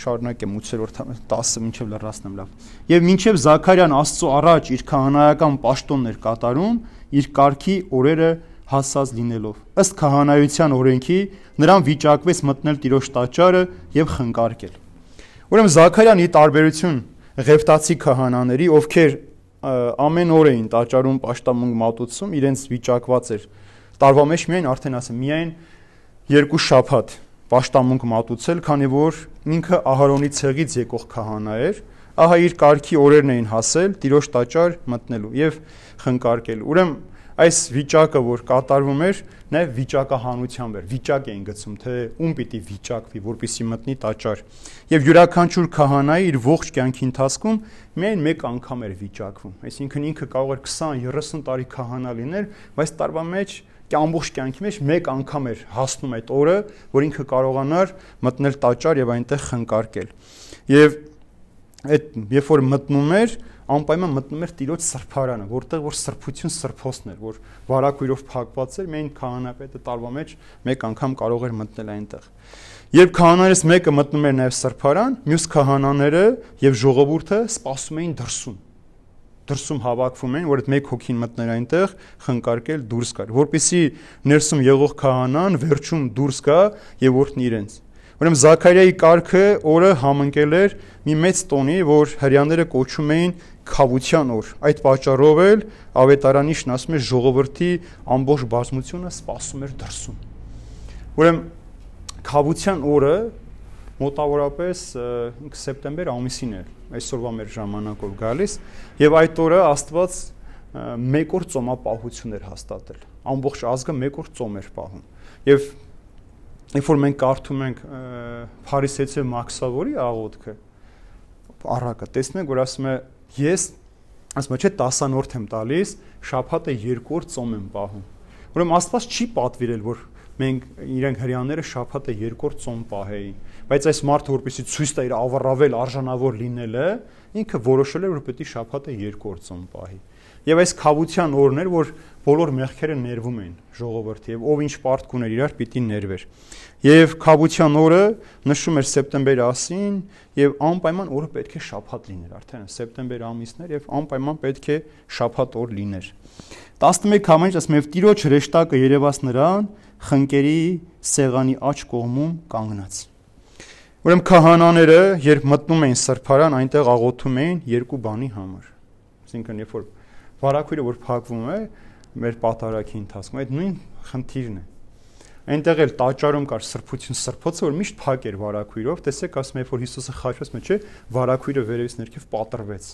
շարունակեմ 8-րդ 10-ը մինչև լրացնեմ լավ։ Եվ մինչև Զաքարյան Աստծո առաջ իր քահանայական պաշտոններ կատարում, իր կարգի օրերը հասած լինելով։ Ըստ քահանայության օրենքի նրան վիճակվեց մտնել Տիրոջ տաճարը եւ խնկարկել։ Ուրեմն Զաքարյան ի տարբերություն Ղևտացի քահանաների, ովքեր ամեն օր էին տաճարում աշտամունք մատուցում, իրենց վիճակված էր տարվա մեջ միայն արդեն ասեմ, միայն երկու շաբաթ աշտամունք մատուցել, քանի որ ինքը Ահարոնի ցեղից եկող քահանա էր, ահա իր կարգի օրերն էին հասել Տիրոջ տաճար մտնելու եւ խնկարկելու։ Ուրեմն այս վիճակը, որ կատարվում էր, նաև վիճակահանությամբ էր։ Վիճակ էին գցում, թե ում պիտի վիճակվի, որպիսի մտնի տաճար։ Եվ յուրաքանչյուր քահանայի իր ողջ կյանքի ընթացքում միայն մեկ անգամ էր վիճակվում։ Այսինքն ինքը կարող էր 20-30 տարի քահանա լինել, բայց տարվա մեջ ամբողջ կյանքի մեջ մեկ անգամ էր հասնում այդ օրը, որ ինքը կարողանար մտնել տաճար եւ այնտեղ խնկարկել։ Եվ այդ երբ որ մտնում էր, անպայման մտնում էր Տիրոջ սրբարանը, որտեղ որ սրբություն սրբոսն էր, որ վարակույրով փակված էր, միայն քահանապետը տարվա մեջ մեկ անգամ կարող էր մտնել այնտեղ։ Երբ քահանաներից մեկը մտնում էր նաև սրբարան, մյուս քահանաները եւ ժողովուրդը սպասում էին դրսում դրսում հավաքվում էին, որ այդ մեկ հոգին մտներ այնտեղ, խնկարկել դուրս գար, որպիսի ներսում եղող քահանան վերջում դուրս գա եւ օրհնի իրենց։ Ուրեմն Զաքարիայի կարգը օրը համընկել էր մի մեծ տոնի, որ հрьяաները կոչում էին խավության օր։ Այդ պատճառով էլ ավետարանիշն ասում է ժողովրդի ամբողջ բազմությունը սпасում էր դրսում։ Ուրեմն խավության օրը մոտավորապես սեպտեմբեր ամիսին էր այսօրվա մեր ժամանակով գալիս եւ այդ օրը Աստված մեկ օր ծոմապահություն էր հաստատել ամբողջ ազգը մեկ օր ծոմ էր պահում եւ երբ որ մենք կարդում ենք Փարիսեցի Մաքսավորի աղոթքը առակը տեսնում ենք որ ասում է Ես ասում եմ, չէ, 10-րդ եմ տալիս, շաբաթը երկու օր ծոմ եմ պահում։ Ուրեմն Աստված չի պատվիրել, որ մենք իրենք հрьяաները շաբաթը երկրորդ ծոմ պահեին, բայց այս մարդը որպեսի ցույց տա իր ավառավել արժանավոր լինելը, ինքը որոշել էր որ պետք է շաբաթը երկրորդ ծոմ պահի։ Եվ այս խավության օրն էր, որ բոլոր մեղքերը ներվում էին ժողովրդի եւ ով ինչ պարտք ուներ իրար պիտի ներվեր։ Եվ խավության օրը նշում էր սեպտեմբեր 10-ին եւ անպայման օրը պետք է շաբաթ լիներ, արդեն սեպտեմբեր ամիսներ եւ անպայման պետք է շաբաթ օր լիներ։ 11 համարից ասում եմ Տիրոջ հրեշտակը երևաց նրան, խնկերի սեղանի աջ կողմում կանգնած։ Ուրեմն քահանաները, երբ մտնում էին սրբարան, այնտեղ աղոթում էին երկու բանի համար։ Այսինքն, երբ որ վարակույրը որ փակվում է, մեր պատարակի ընթացքում այդ նույն խնդիրն է այնտեղ էլ տաճարում կար սրբություն սրբոցը որ միշտ փակ էր վարակույրով տեսեք ասում է որ Հիսուսը խաչված մեջ է վարակույրը վերևից ներքև պատրվեց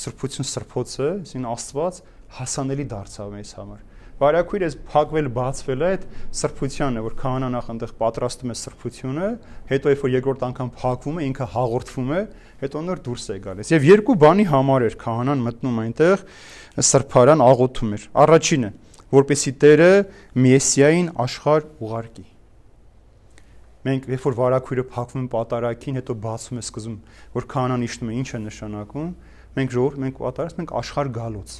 սրբություն սրբոցը այսին Աստված հասանելի դարձավ մեզ համար վարակույրը փակվել բացվել է այդ սրբությանը որ քահանան նախ այնտեղ պատրաստում է սրբությունը հետո երբ որ երկրորդ անգամ փակվում է ինքը հաղորդվում է հետո նոր դուրս է գալիս եւ երկու բանի համար էր քահանան մտնում այնտեղ սրբարան աղոթում էր։ Առաջինը, որպեսի Տերը Մեսիային աշխարհ ուղարկի։ Մենք երբ որ վարակույրը փակվում պատարակին, հետո բացում է սկզում, որ քահանան իշտում է, ինչ է նշանակում, մենք ժողովուրդ մենք պատրաստ ենք աշխարհ գալուց։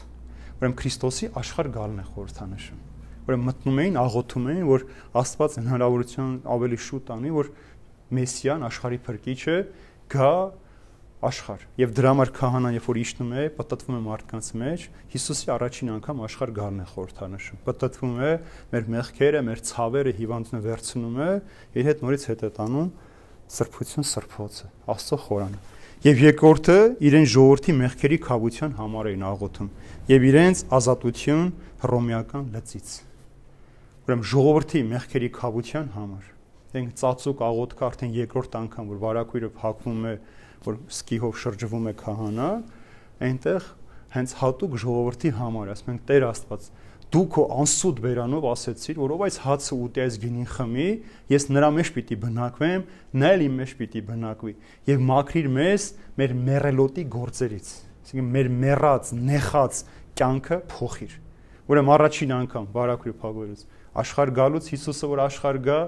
Ուրեմն Քրիստոսի աշխարհ գալն է խորհրդանշում։ Ուրեմն մտնում էին, աղոթում էին, որ Աստված հնարավորություն ավելի շուտ անի, որ Մեսիան աշխարհի փրկիչը գա աշխարհ եւ դրա համար քահանան երբ որ իշտնում է պատտվում է մարդկանց մեջ Հիսուսի առաջին անգամ աշխարհ գալն է խորհրդանշում պատտվում է մեր մեղքերը մեր ցավերը հիվանդությունը վերցնում է իր հետ նորից հետ է տանում սրբություն սրբոցը Աստծո խորանը եւ երկրորդը իրեն ժողովրդի մեղքերի խավության համար էին աղոթում եւ իրենց ազատություն հռոմեական լծից ուրեմն ժողովրդի մեղքերի խավության համար դենք ծածուկ աղոթքը արդեն երկրորդ անգամ որ վարակույրը փակվում է որ սկիհով շրջվում է քահանա, այնտեղ հենց հատուկ ժողովրդի համար, ասում ենք Տեր Աստված, դու քո անսուտ բերանով ասեցիր, որ ով այս հացը ուտի այս գինին խմի, ես նրա մեջ պիտի բնակվեմ, նա էլ իմ մեջ պիտի բնակվի եւ մաքրիր մեզ մեր մերելոտի գործերից։ Այսինքն մեր մեռած, նեխած կյանքը փոխիր։ Ուրեմն առաջին անգամ բարակրի փագորից աշխարհ գալուց Հիսուսը որ աշխարհ գա,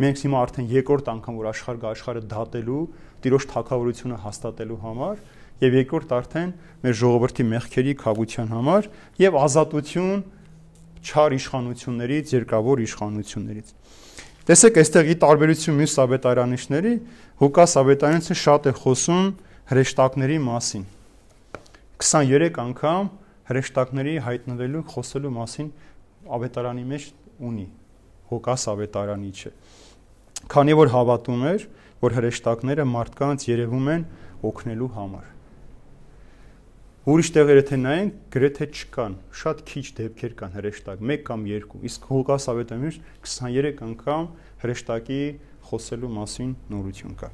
մենք հիմա արդեն երկրորդ անգամ որ աշխարհ գա աշխարհը դատելու տիրոջ թակավորությունը հաստատելու համար եւ երկրորդ արդեն մեր ժողովրդի մեղքերի խավության համար եւ ազատություն չար իշխանություններից, երկավոր իշխանություններից։ Տեսեք, այստեղ ի տարբերություն մյուս ավետարանիչների, Ղուկաս ավետարանիչը շատ է խոսում հրեշտակների մասին։ 23 անգամ հրեշտակների հայտնվելու, խոսելու մասին ավետարանի մեջ ունի Ղուկաս ավետարանիչը։ Քանի որ հավատում էր, որ հրեշտակները մարդկանց երևում են օգնելու համար։ Ուրիշ տեղերը թե նայենք, գրեթե չկան։ Շատ քիչ դեպքեր կան հրեշտակ, 1 կամ 2, իսկ Հողգաս Ավետամյուս 23 անգամ հրեշտակի խոսելու մասին նորություն կա։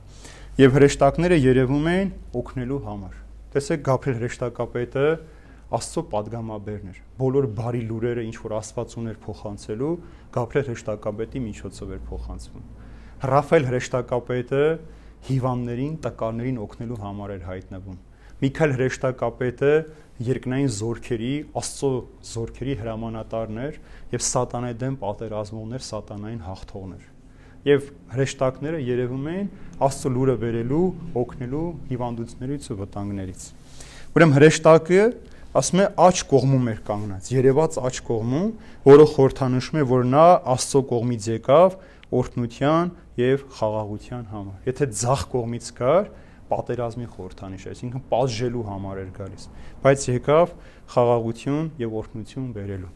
Եվ հրեշտակները երևում են օգնելու համար։ Տեսեք Գաբրիել հրեշտակապետը Աստծո падգամաբերն էր։ Բոլոր բարի լուրերը, ինչ որ Աստված ուներ փոխանցելու, Գաբրիել հրեշտակապետի միջոցով էր փոխանցվում։ Ռաֆայել հրեշտակապետը հիվանդներին, տկարներին օգնելու համար էր հայտնվում Միքայել հրեշտակապետը երկնային զորքերի, Աստծո զորքերի հրամանատարն էր եւ սատանայի դեմ պատերազմողներ, սատանային հաղթողներ։ Եվ հրեշտակները երևում էին Աստծո լուրը վերելու, օգնելու հիվանդություններից ու վտանգներից։ Ուրեմն հրեշտակը ասում է աչ կողմում էր կանգնած, երևաց աչ կողմում, որը խորթանշում է, որ նա Աստծո կողմից եկավ օրհնության եւ խաղաղության համար։ Եթե ձախ կողմից գար, պատերազմի խորհրդանիշ այսինքն պատժելու համար էր գալիս, բայց եկավ խաղաղություն եւ օրհնություն բերելու։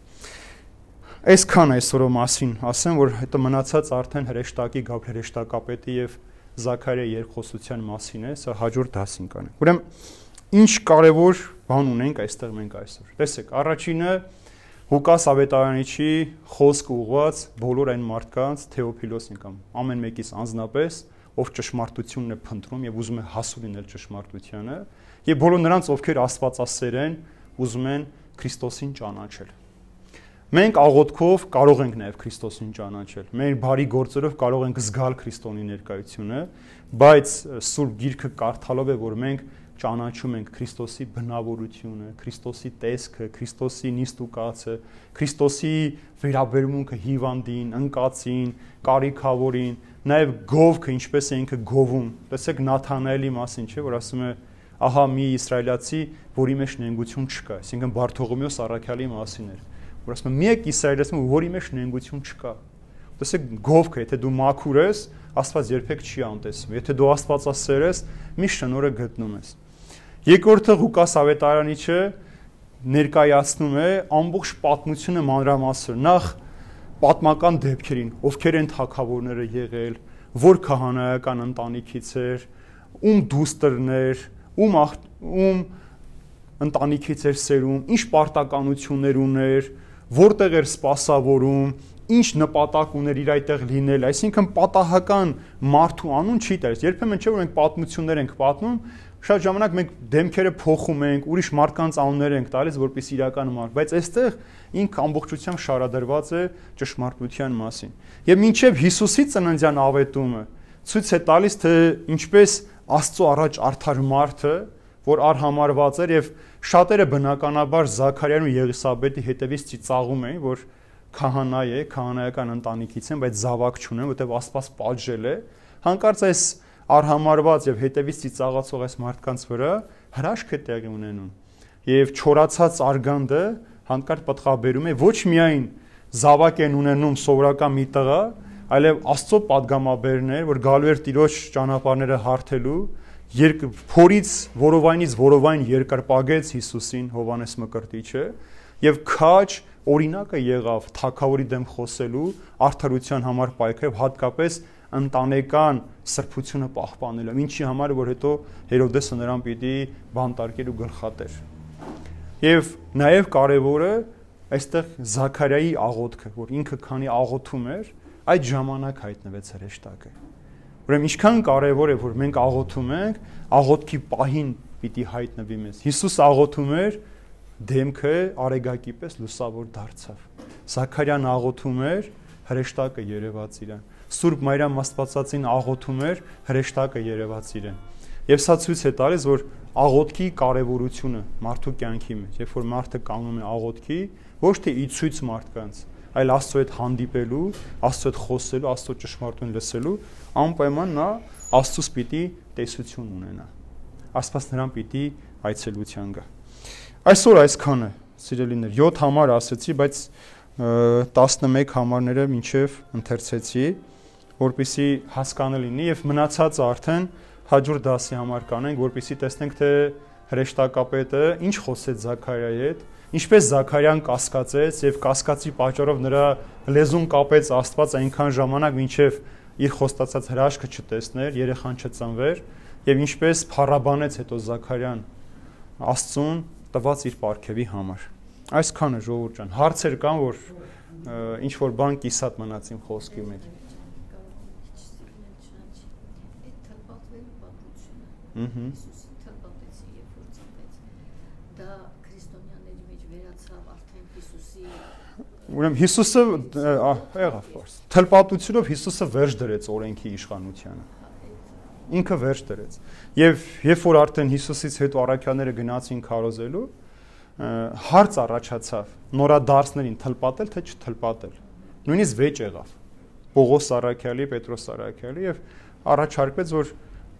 Այսքան այսօրո մասին ասեմ, որ հետո մնացած արդեն հրեշտակի Գաբրիել հրեշտակապետի եւ Զաքարիա երկխոսության մասին է, սա հաջորդ դասին կանենք։ Ուրեմն ինչ կարևոր բան ունենք այստեղ մենք այսօր։ Տեսեք, առաջինը Ղուկաս ավետարանիչի խոսք ուղված բոլոր այն մարդկանց Թեոփիլոսին կամ ամեն մեկից անznապես ով ճշմարտությունն է փնտրում եւ ուզում է հասու լինել ճշմարտությանը, եւ բոլոր նրանց, ովքեր Աստվածասեր են, ուզում են Քրիստոսին ճանաչել։ Մենք աղոթքով կարող ենք նաև Քրիստոսին ճանաչել։ Մեր բարի գործերով կարող ենք զգալ Քրիստոնի ներկայությունը, բայց Սուրբ Գիրքը կարդալով է, որ մենք ճանաչում ենք Քրիստոսի բնավորությունը, Քրիստոսի տեսքը, Քրիստոսի նիստուկացը, Քրիստոսի վերաբերմունքը հիվանդին, ընկածին, կարիքավորին, նաև գովքը ինչպես է ինքը գովում։ Տեսեք Նաթանայելի մասին, չէ, որ ասում է ահա մի իսրայելացի, որի մեջ նենգություն չկա, այսինքն Բարթողոմեոս Արաքյալի մասին էր, որ ասում է մի եք իսրայելացի, որի մեջ նենգություն չկա։ Տեսեք գովքը, եթե դու մաքուր ես, Աստված երբեք չի անտեսվում։ Եթե դու Աստվածասեր ես, մի շնորհը գտնում ես։ Երկրորդը Ղուկաս Ավետարանիչը ներկայացնում է ամբողջ պատմությունը մանրամասը։ Նախ պատմական դեպքերին, ովքեր են թակավորները եղել, որ քահանայական ընտանիքից էր, ում դուստերներ, ում աղ, ում ընտանիքից էր սերում, ինչ պարտականություններ ուներ, որտեղ էր սпасավորում, ինչ նպատակ ուներ իր այդտեղ լինել, այսինքն պատահական մարդու անուն չի տալիս։ Երբեմն չէ որ մենք պատմություններ ենք պատմում, շատ ժամանակ մենք դեմքերը փոխում ենք, ուրիշ մարդկանց անուններ ենք տալիս, որպես իրական մարդ, բայց այստեղ ինքը ամբողջությամբ շարադրված է ճշմարտության մասին։ Եվ մինչև Հիսուսի ծննդյան ավետումը ցույց է տալիս, թե ինչպես Աստծո առաջ արդար մարդը, որ արհամարված էր եւ շատերը բնականաբար Զաքարիան ու Եղիսաբեթի հետևից ծիծաղում էին, որ քահանա է, քահանայական ընտանիքից են, բայց զավակ չունեն, որտեղ Աստված պատժել է։ Հանկարծ այս արհամարված եւ հետեւից ծիծաղացող այս մարդկանց վրա հրաշքը տեղի ունենում եւ չորացած արգանդը հանկարծ պատխաբերում է ոչ միայն զավակ են ունենում սովորական մի տղա, այլև Աստծո падգամաբերներ, որ գալու էր Տիրոջ ճանապարհները հարթելու, երկ փորից որովայնից որովայն երկրպագեց Հիսուսին Հովանես Մկրտիչը եւ քաջ օրինակը եղավ թակավորի դեմ խոսելու, արդարության համար պայքարել, հատկապես ընտանեկան սրբությունը պահպանելով, ինչի համար որ հետո Հերոդեսը նրան պիտի բանտարկեր ու գլխատեր։ Եվ նաև կարևորը այստեղ Զաքարիայի աղոթքը, որ ինքը քանի աղոթում էր, այդ ժամանակ հայտնվեց հրեշտակը։ Ուրեմն ինչքան կարևոր է որ մենք աղոթում ենք, աղոթքի պահին պիտի հայտնվի մեզ։ Հիսուս աղոթում էր, դեմքը արեգակի պես լուսավոր դարձավ։ Զաքարյան աղոթում էր, հրեշտակը երևաց իրան։ Սուրբ Մարիամ Աստվածածին աղոթում էր, հրեշտակը երևաց իրեն։ Եվ սա ցույց է տալիս, որ աղոթքի կարևորությունը մարդու կյանքի մեջ, երբ որ մարդը կանգնում է աղոթքի, ոչ թե ի ցույց մարդկանց, այլ Աստծո հետ հանդիպելու, Աստծո հետ խոսելու, Աստծո ճշմարտություն լսելու, անպայման նա Աստծուց պիտի տեսություն ունենա։ Աստված նրան պիտի այցելության գա։ Այսօր այսքանը, սիրելիներ, 7 համար ասացի, բայց 11 համարները մինչև ընթերցեցի որpիսի հասկանալի լինի եւ մնացածը արդեն հաջորդ դասի համար կանենք, որpիսի տեսնենք թե հրեշտակապետը ինչ խոսեց Զաքարիայի հետ, ինչպես Զաքարիան կասկածեց եւ կասկածի պատճառով նրա լեզուն կապեց Աստված այնքան ժամանակ, մինչեւ իր խոստացած հրաշքը չտեսներ, երեխան չծնվեր եւ ինչպես փառաբանեց հետո Զաքարյան Աստծուն տված իր ապարքեվի համար։ Այսքանը ժողովուրդ ջան, հարցեր կան, որ ինչ որ բան կիսատ մնաց իմ խոսքի մեջ։ Ահա։ դա քրիստոնյաների մեջ վերացավ արդեն Հիսուսի Ուրեմն Հիսուսը եղավ բարձ։ Թլպատությունով Հիսուսը վերջ դրեց օրենքի իշխանությանը։ Ինքը վերջ դրեց։ Եվ երբ որ արդեն Հիսուսից հետո առաքյաները գնացին քարոզելու, հարց առաջացավ նորադարձներին թլպատել թե չթլպատել։ Նույնիսկ վեճ եղավ։ Պողոս Արաքյալի, Պետրոս Արաքյալի եւ առաջարկվեց որ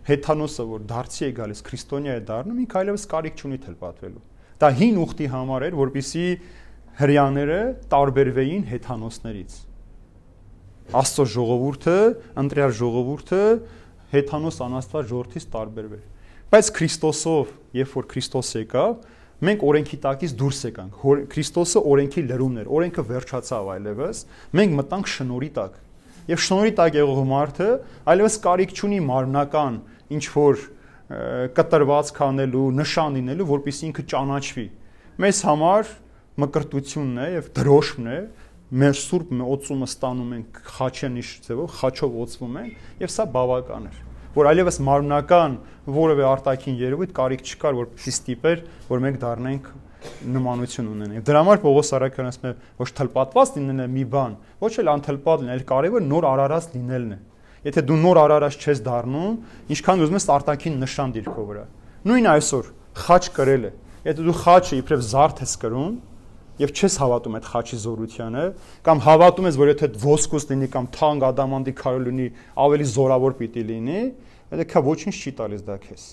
հեթանոսը, որ դարձի է գալիս, քրիստոնյա է դառնում, ինքը այլևս կարիք չունի թել պատվելու։ Դա հին ուխտի համար էր, որբիսի հрьяաները տարբերվեին հեթանոսներից։ Աստծո ժողովուրդը, ընտրյալ ժողովուրդը հեթանոս անաստված ժողովրդից տարբերվեր։ Բայց Քրիստոսով, երբ որ Քրիստոս եկավ, մենք օրենքի տակից դուրս եկանք։ Քրիստոսը օրենքի լրումն էր։ Օրենքը վերջացավ այլևս։ Մենք մտանք շնորհի տակ։ Եվ շնորի տակ եղող մարդը այլևս կարիք չունի մարմնական ինչ որ կտրված կանելու, նշան լինելու, որպեսզի ինքը ճանաչվի։ Մեզ համար մկրտությունն է եւ դրոշմն է մեր սուրբ օծումը ստանում ենք խաչենիշ ձևով խաչով օծվում ենք եւ սա բավական է որ այլևս մարմնական որևէ արտաքին երևույթ կարիք չկար որ ստիպեր որ մենք դառնանք նմանություն ունենենք դրա համար Պողոս Արաքյանն ասում է ոչ թլպատված լինելն է մի բան ոչ էլ անթլպատ լինել կարևոր նոր արարած լինելն է եթե դու նոր արարած չես դառնում ինչքան ուզում ես արտաքին նշան դիրքով վրա նույն այսօր խաչ կրել է եթե դու խաչը իբրև զարդ ես կրում եւ չես հավատում այդ խաչի զորությանը կամ հավատում ես որ եթե ոսկուս լինի կամ թանկ ադամանդի քարը լինի ավելի զորավոր պիտի լինի դա քա ոչինչ չի տալիս դա քեզ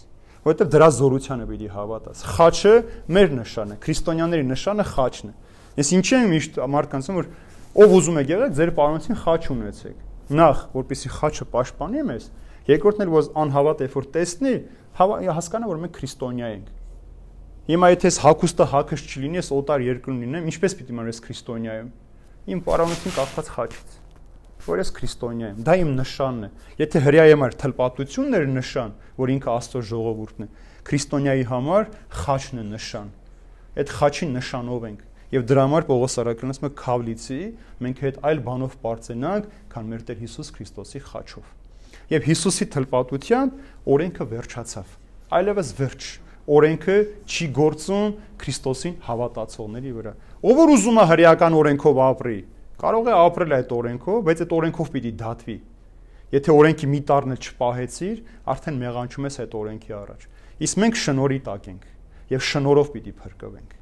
որովհետեւ դրա զորությանը պիտի հավատաս խաչը մեր նշանը քրիստոնյաների նշանը խաչն է ես ինչի եմ միշտ մարդկանց որ ով ուզում է եղեք ձեր պարոնցին խաչ ունեցեք նախ որպեսի խաչը պաշտպանի մեզ երկրորդն էլ որ անհավատ է որ տեսնի հասկանա որ մենք քրիստոնյա ենք Հիմա եթե ես հակուստը հակս չլինի, ես օտար երկրում լինեմ, ինչպես պիտի մար ես քրիստոնյա եմ։ Իմ պարոնություն կախված խաչից որ ես քրիստոնյա եմ։ Դա իմ նշանն է։ Եթե հрья համար թլպատությունն էր նշան, որ ինքը Աստծո ժողովուրդն է, քրիստոնյայի համար խաչն է նշան։ Այդ խաչի նշանով ենք։ Եվ դրա համար Պողոս Արաքյալից մը քավլիցի, մենք այդ այլ բանով բարձենանք, քան մեր Տեր Հիսուս Քրիստոսի խաչով։ Եվ Հիսուսի թլպատությամբ օրենքը վերջացավ։ Այլևս վերջ օրենքը չի գործում Քրիստոսին հավատացողների վրա։ Ով որ ուզում է հрьяական օրենքով ապրի, կարող է ապրել այդ օրենքով, բայց այդ օրենքով պիտի դատվի։ Եթե օրենքի մի տառն էլ չպահեցիր, արդեն մեղանչում ես այդ օրենքի առաջ։ Իսկ մենք շնորի տակ ենք եւ շնորով պիտի փրկվենք։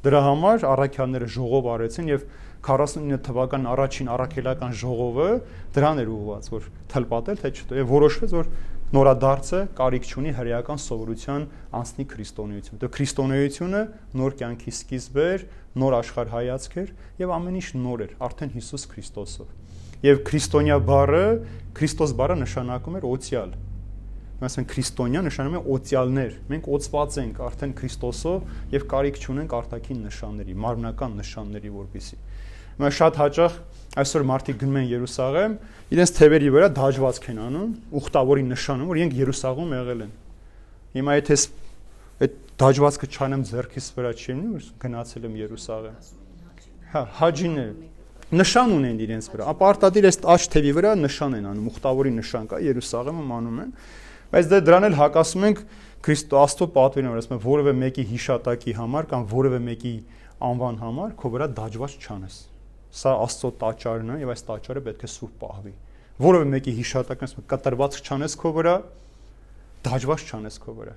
Դրա համար առաքյանները ժողով արեցին եւ 49 թվական առաջին առաքելական ժողովը դրան էր ուղված, որ թլպատել թե չէ, եւ որոշվեց, որ նորադարձը կարիք չունի հրեական սովորության անցնի քրիստոնեություն։ Դա քրիստոնեությունը նոր կյանքի սկիզբ էր, նոր աշխարհ հայացք էր եւ ամեն ինչ նոր էր, արդեն Հիսուս Քրիստոսով։ Եվ քրիստոնյա բառը, Քրիստոս բառը նշանակում էր օցիալ։ Մասն քրիստոնյա նշանակում է օցիալներ։ Մենք օծված ենք արդեն Քրիստոսով եւ կարիք չունենք արտաքին նշանների, մարմնական նշանների, որպիսի։ Մենք շատ հաճախ այսօր մարդիկ գնում են Երուսաղեմ, իրենց թևերի վրա դաջվածք են անում, ուխտավորի նշանում, որ իրենք Երուսաղում եղել են։ Հիմա եթե դաջվածքը չանեմ ձեռքիս վրա որ գնացել եմ Երուսաղեմ։ Հա, հաջիներ նշան ունեն իրենց վրա։ Ապա արտադիր այս աչ թևի վրա նշան են անում, ուխտավորի նշան կա, Երուսաղեմում անում են։ Բայց դե դրան էլ հակասում ենք Քրիստո Աստծո պատվին, որ ասում է որևէ մեկի հիշատակի համար կամ որևէ մեկի անվան համար քո վրա դաջված չանես Սա Աստծո տաճարն է եւ այս տաճարը պետք է սուրբ պահվի։ Որովե մեկի հիշատակն ասում կտրված չանես քո վրա, դաջված չանես քո վրա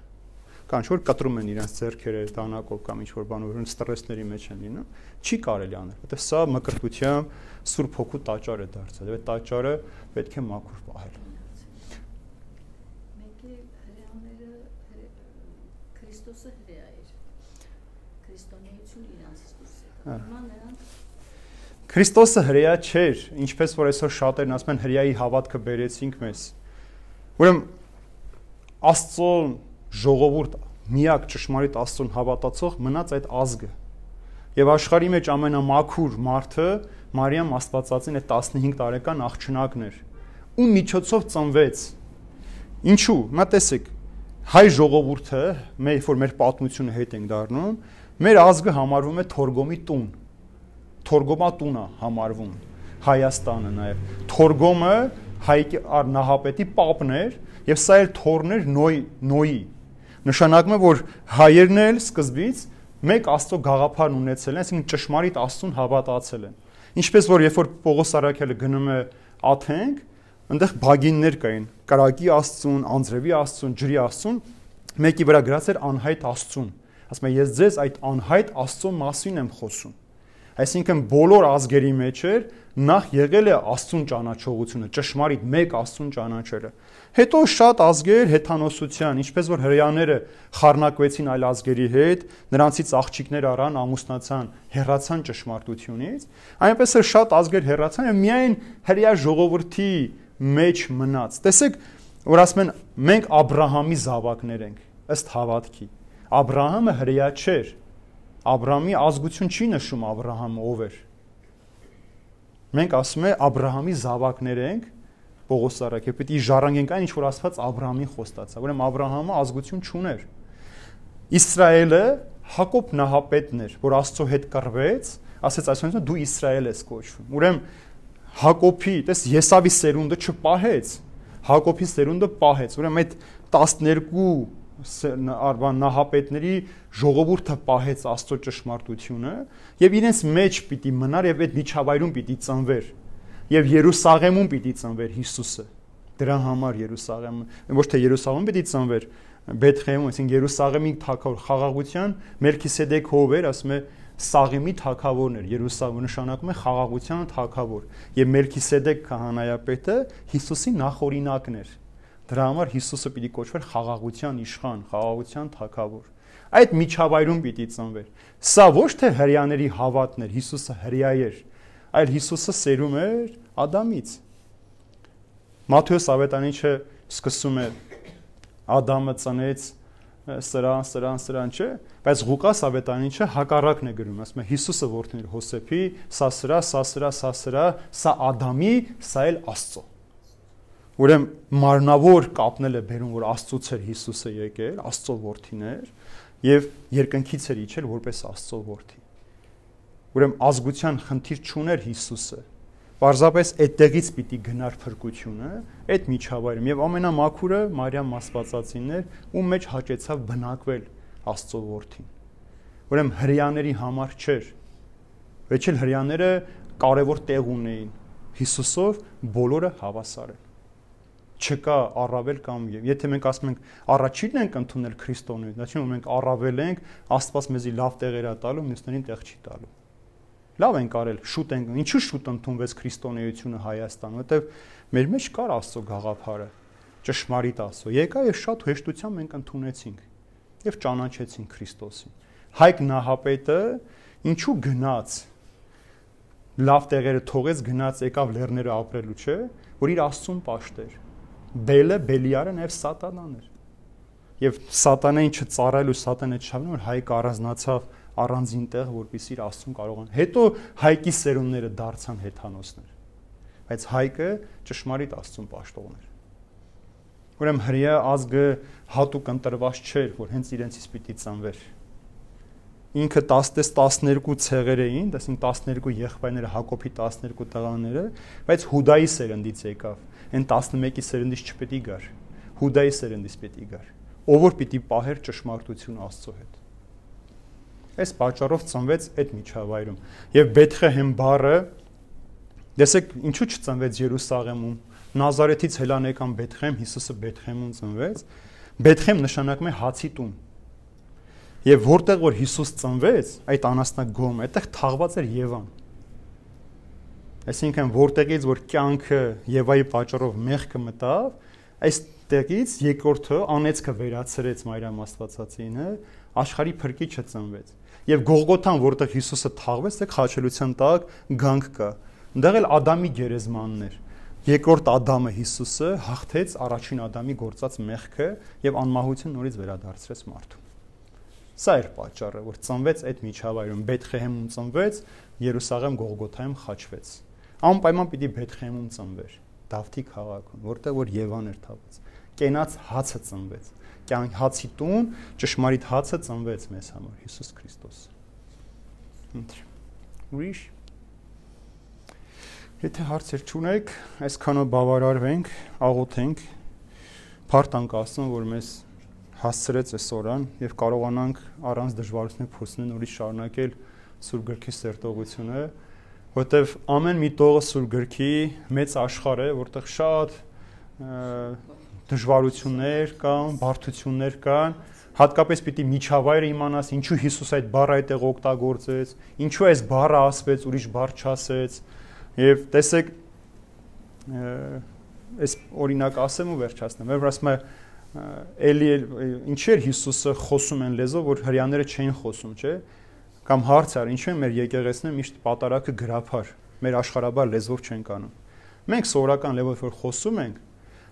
կանչ որ կտրում են իրենց зерքերը տանակով կամ ինչ որ բանով, որոնց ստրեսների մեջ են լինում, չի կարելի անել, որտեղ սա մկրտությամբ սուրբ հոգու տաճար է դարձել։ Այդ տաճարը պետք է մաքուր պահել։ Մեկի հրեաները Քրիստոսը հրեա էր։ Քրիստոնեություն իրանց դուրս եկավ։ Հիմա նրանք Քրիստոսը հրեա չէր, ինչպես որ այսօր շատերն ասում են հրեայի հավատքը բերեցինք մեզ։ Ուրեմն Աստծո ժողովուրդ միակ ճշմարիտ Աստծուն հավատացող մնաց այդ ազգը։ Եւ աշխարհի մեջ ամենամաքուր մարդը Մարիամ Աստվածածին այդ 15 տարեկան աղջնակն էր։ Ու միջոցով ծնվեց։ Ինչու՞։ Մա տեսեք, հայ ժողովուրդը, մեր որ մեր պատմությունը հետ ենք դառնում, մեր ազգը համարվում է Թորգոմի տուն։ Թորգոմա տունը համարվում Հայաստանը նաև։ Թորգոմը հայ նահապետի պապն էր եւ սա էլ թորներ նոյ նոյի նշանակում է որ հայերն էլ սկզբից մեկ աստծո գաղափարն ունեցել են, այսինքն ճշմարիտ աստծուն հավատացել են։ Ինչպես որ երբ որ Պողոս Արաքյալը գնում է Աթենք, այնտեղ բագիններ կային, կրակի աստծուն, անձրևի աստծուն, ջրի աստծուն, մեկի վրա գրած էր անհայտ աստծուն։ Ասում է ես ձեզ այդ անհայտ աստծո մասին եմ խոսում։ Այսինքն բոլոր ազգերի մեջ էր նախ եղել է աստծուն ճանաչողությունը, ճշմարիտ մեկ աստծուն ճանաչելը։ Հետո շատ ազգեր հեթանոսության, ինչպես որ հрьяաները խառնակվեցին այլ ազգերի հետ, նրանցից աղջիկներ առան, ամուսնացան, հերացան ճշմարտությունից, այնպես էլ շատ ազգեր հերացան եւ միայն հрья ժողովրդի մեջ մնաց։ Տեսեք, որ ասում են մենք Աբ รา համի զավակներ ենք ըստ հավատքի։ Աբ รา համը հрья չէր։ Աբ รา համի ազգություն չի նշում Աբ รา համը ով էր։ Մենք ասում ենք Աբ รา համի զավակներ ենք Պողոս Սարակե, պետք է ժառանգենք այն ինչ որ Աստված Աբրահամին խոստացա։ Ուրեմն Աբրահամը ազգություն չուներ։ Իսրայելը Հակոբ նահապետն էր, որ Աստծո հետ կռվեց, ասեց այսօր դու Իսրայել ես կոչվում։ Ուրեմն Հակոբի, տես Եսավի սերունդը չպահեց, Հակոբի սերունդը պահեց։ Ուրեմն այդ 12 արբան նահապետների ժողովուրդը պահեց Աստծո ճշմարտությունը եւ իրենց մեջ պիտի մնար եւ այդ միջավայրում պիտի ծնվեր եւ Երուսաղեմում պիտի ծնվեր Հիսուսը։ Դրա համար Երուսաղեմը ոչ թե Երուսաղեմը պիտի ծնվեր Բեթխեհում, այսինքն Երուսաղեմի թագավոր խաղաղության Մելքիսեդեկ հով էր, ասում է Սաղեմի թագավորն էր, Երուսաղեմը նշանակում է խաղաղության թագավոր։ Եվ Մելքիսեդեկ քահանայապետը Հիսուսի նախօրինակն էր։ Դրա համար Հիսուսը պիտի կոչվեր խաղաղության իշխան, խաղաղության թագավոր։ Այդ միջավայրում պիտի ծնվեր։ Սա ոչ թե հрьяաների հավատն էր, Հիսուսը հрья էր, այլ Հիսուսը սերում էր Ադամից։ Մատթեոս ավետանիչը սկսում է Ադամը ծնեց սրան, սրան, սրան չէ, բայց Ղուկաս ավետանիչը հակառակն է գրում, ասում է Հիսուսը որդին էր Հոսեփի, սա սրա, սա սրա, սա սրա, սա Ադամի, սա էլ Աստծո։ Ուրեմն մարմնավոր կապնել է բերում, որ Աստծոց էր Հիսուսը եկել, Աստծո որդին էր եւ երկնքից էր իջել որպես Աստծո որդի ուրեմն ազգության խնդիր չուներ Հիսուսը։ Պարզապես այդտեղից պիտի գնար փրկությունը, այդ միջավայրում եւ ամենամաքուրը Մարիամ Աստվածածիններ, ում մեջ հաճեցավ բնակվել Աստծո որդին։ Ուրեմն հрьяաների համար չէր։ Վերջին հрьяաները կարևոր տեղ ունեին Հիսուսով բոլորը հավասար են չկա առավել կամ եթե մենք ասում ենք առաջինն ենք ընդունել քրիստոնեություն, դա չի որ մենք առավել ենք, Աստված մեզի լավ տեղեր է տալու, մյուսներին տեղ չի տալու։ Լավ են կարել, շուտ են, ինչու շուտ ընդունվեց քրիստոնեությունը Հայաստանում, որտեվ մեր մեջ կար Աստծո գաղափարը, ճշմարիտ Աստծո։ Եկա եւ շատ հեշտությամբ մենք ընդունեցինք եւ ճանաչեցինք Քրիստոսին։ Հայկ Նահապետը ինչու գնաց լավ տեղերը թողեց գնաց եկավ լեռները ապրելու, չէ, որ իր Աստծուն պաշտեր։ Բելը, Բելիարը նաև սատանան էր։ Եվ սատանային չծառայելու սատանը չավն որ հայկ առանձնացավ առանձին տեղ, որտիսի իր Աստծուն կարողան։ Հետո Հայկի սերունդները դարձան հեթանոսներ։ Բայց Հայկը ճշմարիտ Աստծուն պաշտողներ։ Ուրեմն հрья ազգը հատուկ ընտրված չէր, որ հենց իրենցից պիտի ծնվեր ինքը 10-ից 12 ցեղեր էին, դասին 12 եղբայրները Հակոբի 12 տղաները, բայց Հուդայի սերնդից եկավ։ Այն 11-ի սերնդից չպետք է գար։ Հուդայի սերնդից պետք է գար։ Ով որ պիտի պահեր ճշմարտություն Աստծո հետ։ Այս պատճառով ծնվեց այդ միջավայրում։ Եվ Բեթխեհեմ բառը դեսեք ինչու չծնվեց Երուսաղեմում։ Նազարեթից հելանեկան Բեթխեմ Հիսուսը Բեթխեմում ծնվեց։ Բեթխեմ նշանակում է հացի տուն։ Եվ որտեղ որ Հիսուս ծնվեց, այդ անասնագոմ, այդտեղ թաղված էր Եվան։ Այսինքն որտեղից որ կյանքը Եվայի պատճառով մեղքը մտավ, այստեղից երկրորդը անեծքը վերացրեց Մարիամ Աստվածածինը, աշխարհի փրկիչը ծնվեց։ Եվ Գողգոթան, որտեղ Հիսուսը թաղվեց, դե խաչելության տակ գանք կա։ Այնտեղ էլ Ադամի գերեզմանն էր։ Երկրորդ Ադամը Հիսուսը հաղթեց առաջին Ադամի գործած մեղքը եւ անմահություն նորից վերադարձրեց մարդուն։ Սա էր պատճառը, որ ծնվեց այդ միջավայրում, Բեթխեհեմում ծնվեց, Երուսաղեմ Գողգոթայում խաչվեց։ Անպայման պիտի Բեթխեհեմում ծնվեր, Դավթի քաղաքում, որտեղ որ Եվան էր թափած։ Կենաց հացը ծնվեց կյանք հացի տուն ճշմարիտ հացը ծնվեց մեզ համար Հիսուս Քրիստոս։ Ուրիշ Եթե հարցեր չունեք, այսքանով բավարարվենք, աղոթենք, փարտանք Աստծուն, որ մեզ հասցրեց այս օրան եւ կարողանանք առանց դժվարությունների փորձնեն ուրիշ շարունակել Սուրբ Գրքի սերտողությունը, որտեվ ամեն մի տողը Սուրբ Գրքի մեծ աշխարհ է, որտեղ շատ դժվարություններ կան, բարդություններ կան, հատկապես պիտի միջավայրը իմանաս, ինչու Հիսուս այդ բառը այդտեղ օգտագործեց, ինչու այս բառը ասվեց, ուրիշ բառ չասեց։ Եվ տեսեք, այս օրինակ ասեմ ու վերջացնեմ։ Եվ ասում է էլի ինչի էր Հիսուսը խոսում են լեզով, որ հрьяները չէին խոսում, չէ՞։ Կամ հարց առ, ինչու է մեր եկեղեցին միշտ պատարակը գրափար, մեր աշխարհաբար լեզվով չենք անում։ Մենք սովորական լեզվով որ խոսում ենք,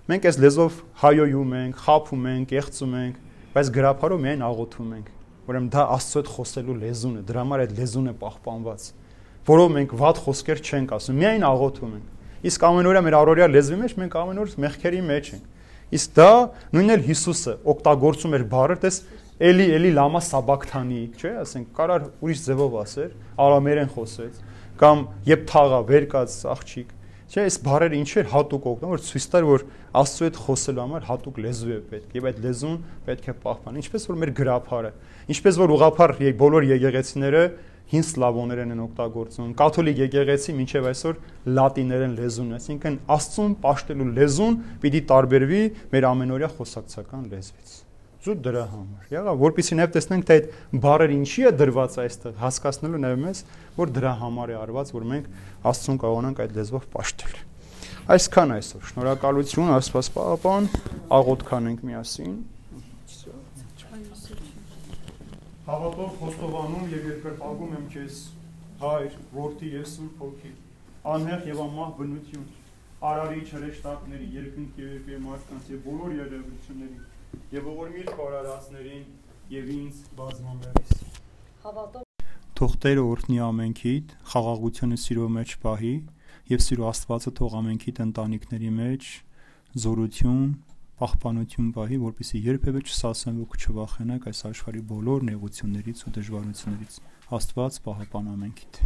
Մենք այս լեզով հայոյում ենք, խափում ենք, եղծում ենք, բայց գրափարով միայն աղոթում ենք։ Ուրեմն դա Աստծո հետ խոսելու լեզուն է, դրա համար այդ լեզուն է պահպանված, որով մենք վատ խոսքեր չենք ասում, միայն աղոթում ենք։ Իսկ ամենօրյա մեր առօրյա լեզվի մեջ մենք ամեն օր մեղքերի մեջ ենք։ Իսկ դա նույնն էլ Հիսուսը օգտագործում էր բառը, տես էլի էլի լամա սաբակթանի, չէ՞, ասենք, կարար ուրիշ ձևով ասեր, արամերեն խոսեց, կամ երբ թաղա վեր կաց աղջիկ, Չէ, այս բառերը ինչ էր հատուկ օգնում, որ ցույց տար, որ Աստծո հետ խոսելու համար հատուկ լեզու է պետք, եւ այդ լեզուն պետք է պահպանել, ինչպես որ մեր գրափարը, ինչպես որ ուղափառ բոլոր եկեղեցիները հին սլավոներեն են օգտագործում, կաթոլիկ եկեղեցի մինչև այսօր լատիներեն լեզուն է, այսինքն Աստծուն պաշտելու լեզուն պիտի տարբերվի մեր ամենօրյա խոսակցական լեզվից զուտ դրա համար։ Եղա, որpիսի նաև տեսնենք թե այդ բառերը ինչի է դրված այստեղ, հասկացնելու նաև մեզ, որ դրա համար է արված, որ մենք Աստծուն կարողանանք այդ լեզվով պաշտել։ Այսքան այսօր։ Շնորհակալություն Աստված Պապան, աղոթ կանենք միասին։ Հավատով խոստովանում եւ երկրպագում եմ քեզ, Հայր, Որդի եւ Սուրբ Հոգի, անհեղ եւ անմահ բնություն, արարիչ հրեշտակների, երկնքի եւ մարդկանց եւ բոլոր երևույթների եւ ողորմիր խորարածներին եւ ինձ բազմամերիս։ Հավատով Թող Տերը օրհնի ամենքիդ, խաղաղությունը սիրո մեջ պահի եւ սիրո Աստվածը թող ամենքիդ ընտանիքների մեջ զորություն, պահպանություն պահի, որպեսզի երբևէ չսասեն ու չվախենաք այս աշխարհի բոլոր նեղություններից ու դժվարություններից։ Աստված պահապան ամենքիդ։